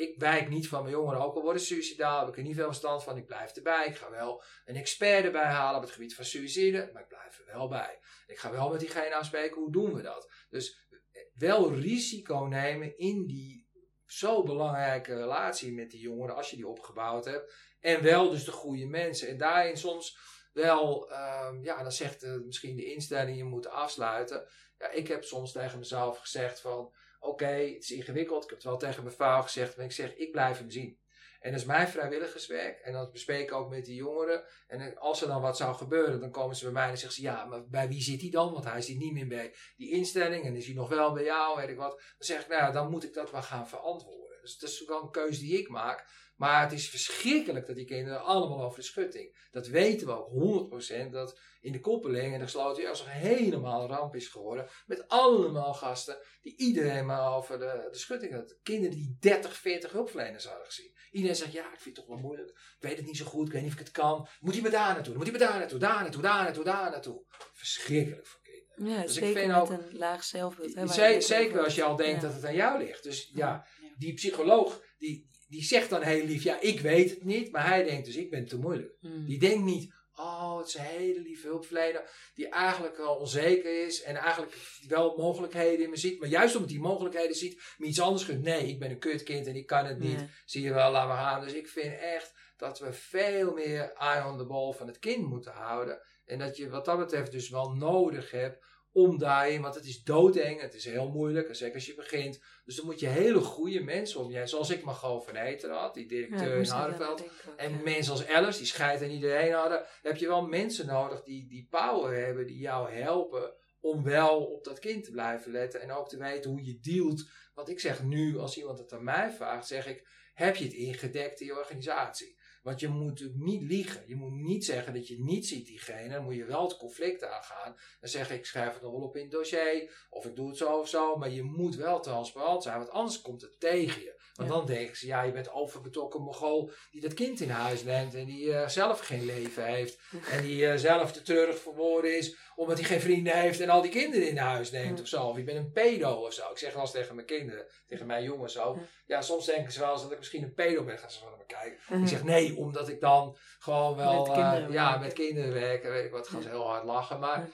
Ik wijk niet van mijn jongeren, ook al worden suicidaal, heb ik er niet veel verstand van. Ik blijf erbij. Ik ga wel een expert erbij halen op het gebied van suïcide, maar ik blijf er wel bij. Ik ga wel met diegene afspreken, hoe doen we dat? Dus wel risico nemen in die zo belangrijke relatie met die jongeren, als je die opgebouwd hebt. En wel dus de goede mensen. En daarin soms wel, ehm, ja, dan zegt eh, misschien de instelling, je moet afsluiten. Ja, ik heb soms tegen mezelf gezegd van, oké, het is ingewikkeld. Ik heb het wel tegen mijn vrouw gezegd, maar ik zeg, ik blijf hem zien. En dat is mijn vrijwilligerswerk. En dat bespreek ik ook met die jongeren. En als er dan wat zou gebeuren, dan komen ze bij mij en zeggen ze: Ja, maar bij wie zit hij dan? Want hij zit niet meer bij die instelling en is hij nog wel bij jou, weet ik wat. Dan zeg ik: Nou ja, dan moet ik dat wel gaan verantwoorden. Dus dat is wel een keuze die ik maak. Maar het is verschrikkelijk dat die kinderen allemaal over de schutting. Dat weten we ook 100% dat in de koppeling en de gesloten juist helemaal een ramp is geworden. Met allemaal gasten die iedereen maar over de, de schutting had. Kinderen die 30, 40 hulpverleners hadden gezien. Iedereen zegt, ja, ik vind het toch wel moeilijk. Ik weet het niet zo goed, ik weet niet of ik het kan. Moet hij maar daar naartoe, moet hij maar daar naartoe, daar naartoe, daar naartoe, daar naartoe. Verschrikkelijk voor kinderen. Ja, Dus ik zeker vind met ook- een laag zelfbeeld. Hè, zeker als je al denkt Ja. dat het aan jou ligt. Dus ja, Ja. die psycholoog, die, die zegt dan heel lief, ja, ik weet het niet. Maar hij denkt dus, ik ben te moeilijk. Hmm. Die denkt niet, oh, het is een hele lieve hulpverlener. Die eigenlijk wel onzeker is. En eigenlijk wel mogelijkheden in me ziet. Maar juist omdat hij mogelijkheden ziet, me iets anders gunt. Nee, ik ben een kutkind en ik kan het niet. Zie je wel, laat maar gaan. Dus ik vind echt dat we veel meer eye on the ball van het kind moeten houden. En dat je wat dat betreft dus wel nodig hebt om daarin, want het is doodeng, het is heel moeilijk, en zeker als je begint. Dus dan moet je hele goede mensen om je, zoals ik Margot van Eten had, die directeur in Hardenveld. ook, En ja. mensen als Alice, die scheid aan iedereen hadden, heb je wel mensen nodig die die power hebben, die jou helpen om wel op dat kind te blijven letten en ook te weten hoe je dealt. Want ik zeg nu, als iemand het aan mij vraagt, zeg ik, heb je het ingedekt in je organisatie? Want je moet niet liegen. Je moet niet zeggen dat je niet ziet diegene. Dan moet je wel het conflict aangaan. Dan zeg ik, ik schrijf het nog wel op in het dossier. Of ik doe het zo of zo. Maar je moet wel transparant zijn. Want anders komt het tegen je. Want Ja. dan denken ze, ja, je bent overbetrokken mogol die dat kind in huis neemt. En die eh, zelf geen leven heeft. En die eh, zelf te treurig verwoorden is. Omdat hij geen vrienden heeft en al die kinderen in huis neemt Ja. of zo. Of je bent een pedo of zo. Ik zeg wel eens tegen mijn kinderen, tegen mijn jongens ook. Ja. Soms denken ze wel eens dat ik misschien een pedo ben. Gaan ze van naar me kijken. Ik zeg nee, omdat ik dan gewoon wel Met eh, kinderen ja, werken. met kinderen werken, weet ik wat, gaan ze heel hard lachen. Maar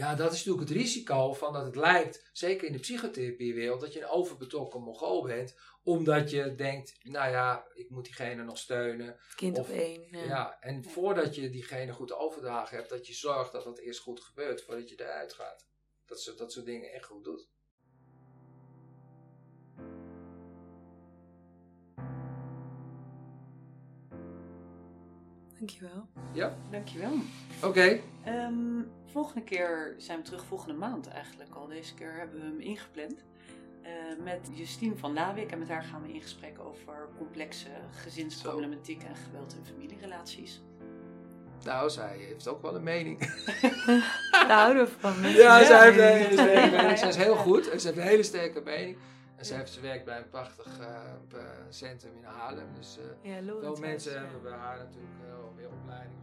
Ja. dat is natuurlijk het risico van dat het lijkt, zeker in de psychotherapiewereld, dat je een overbetrokken mongool bent. Omdat je denkt, nou ja, ik moet diegene nog steunen. Kind Of- op één. Ja. Ja. en voordat je diegene goed overdragen hebt, dat je zorgt dat dat eerst goed gebeurt voordat je eruit gaat. Dat ze dat soort dingen echt goed doet. Dankjewel. Dankjewel. Oké, Ehm, volgende keer zijn we terug, volgende maand eigenlijk al. Deze keer hebben we hem ingepland. Eh, met Justine van Lawik. En met haar gaan we in gesprek over complexe gezinsproblematiek en geweld in familierelaties. Nou, zij heeft ook wel een mening. [laughs] Daar houden we van. mensen. Ja, zij heeft een Ja. hele sterke Ja, mening. ja. Zij is heel goed en ze heeft een hele sterke mening. En ze, heeft, ze werkt bij een prachtig eh, centrum in Haarlem. Dus eh, Ja, veel mensen hebben bij haar natuurlijk eh, al meer opleiding.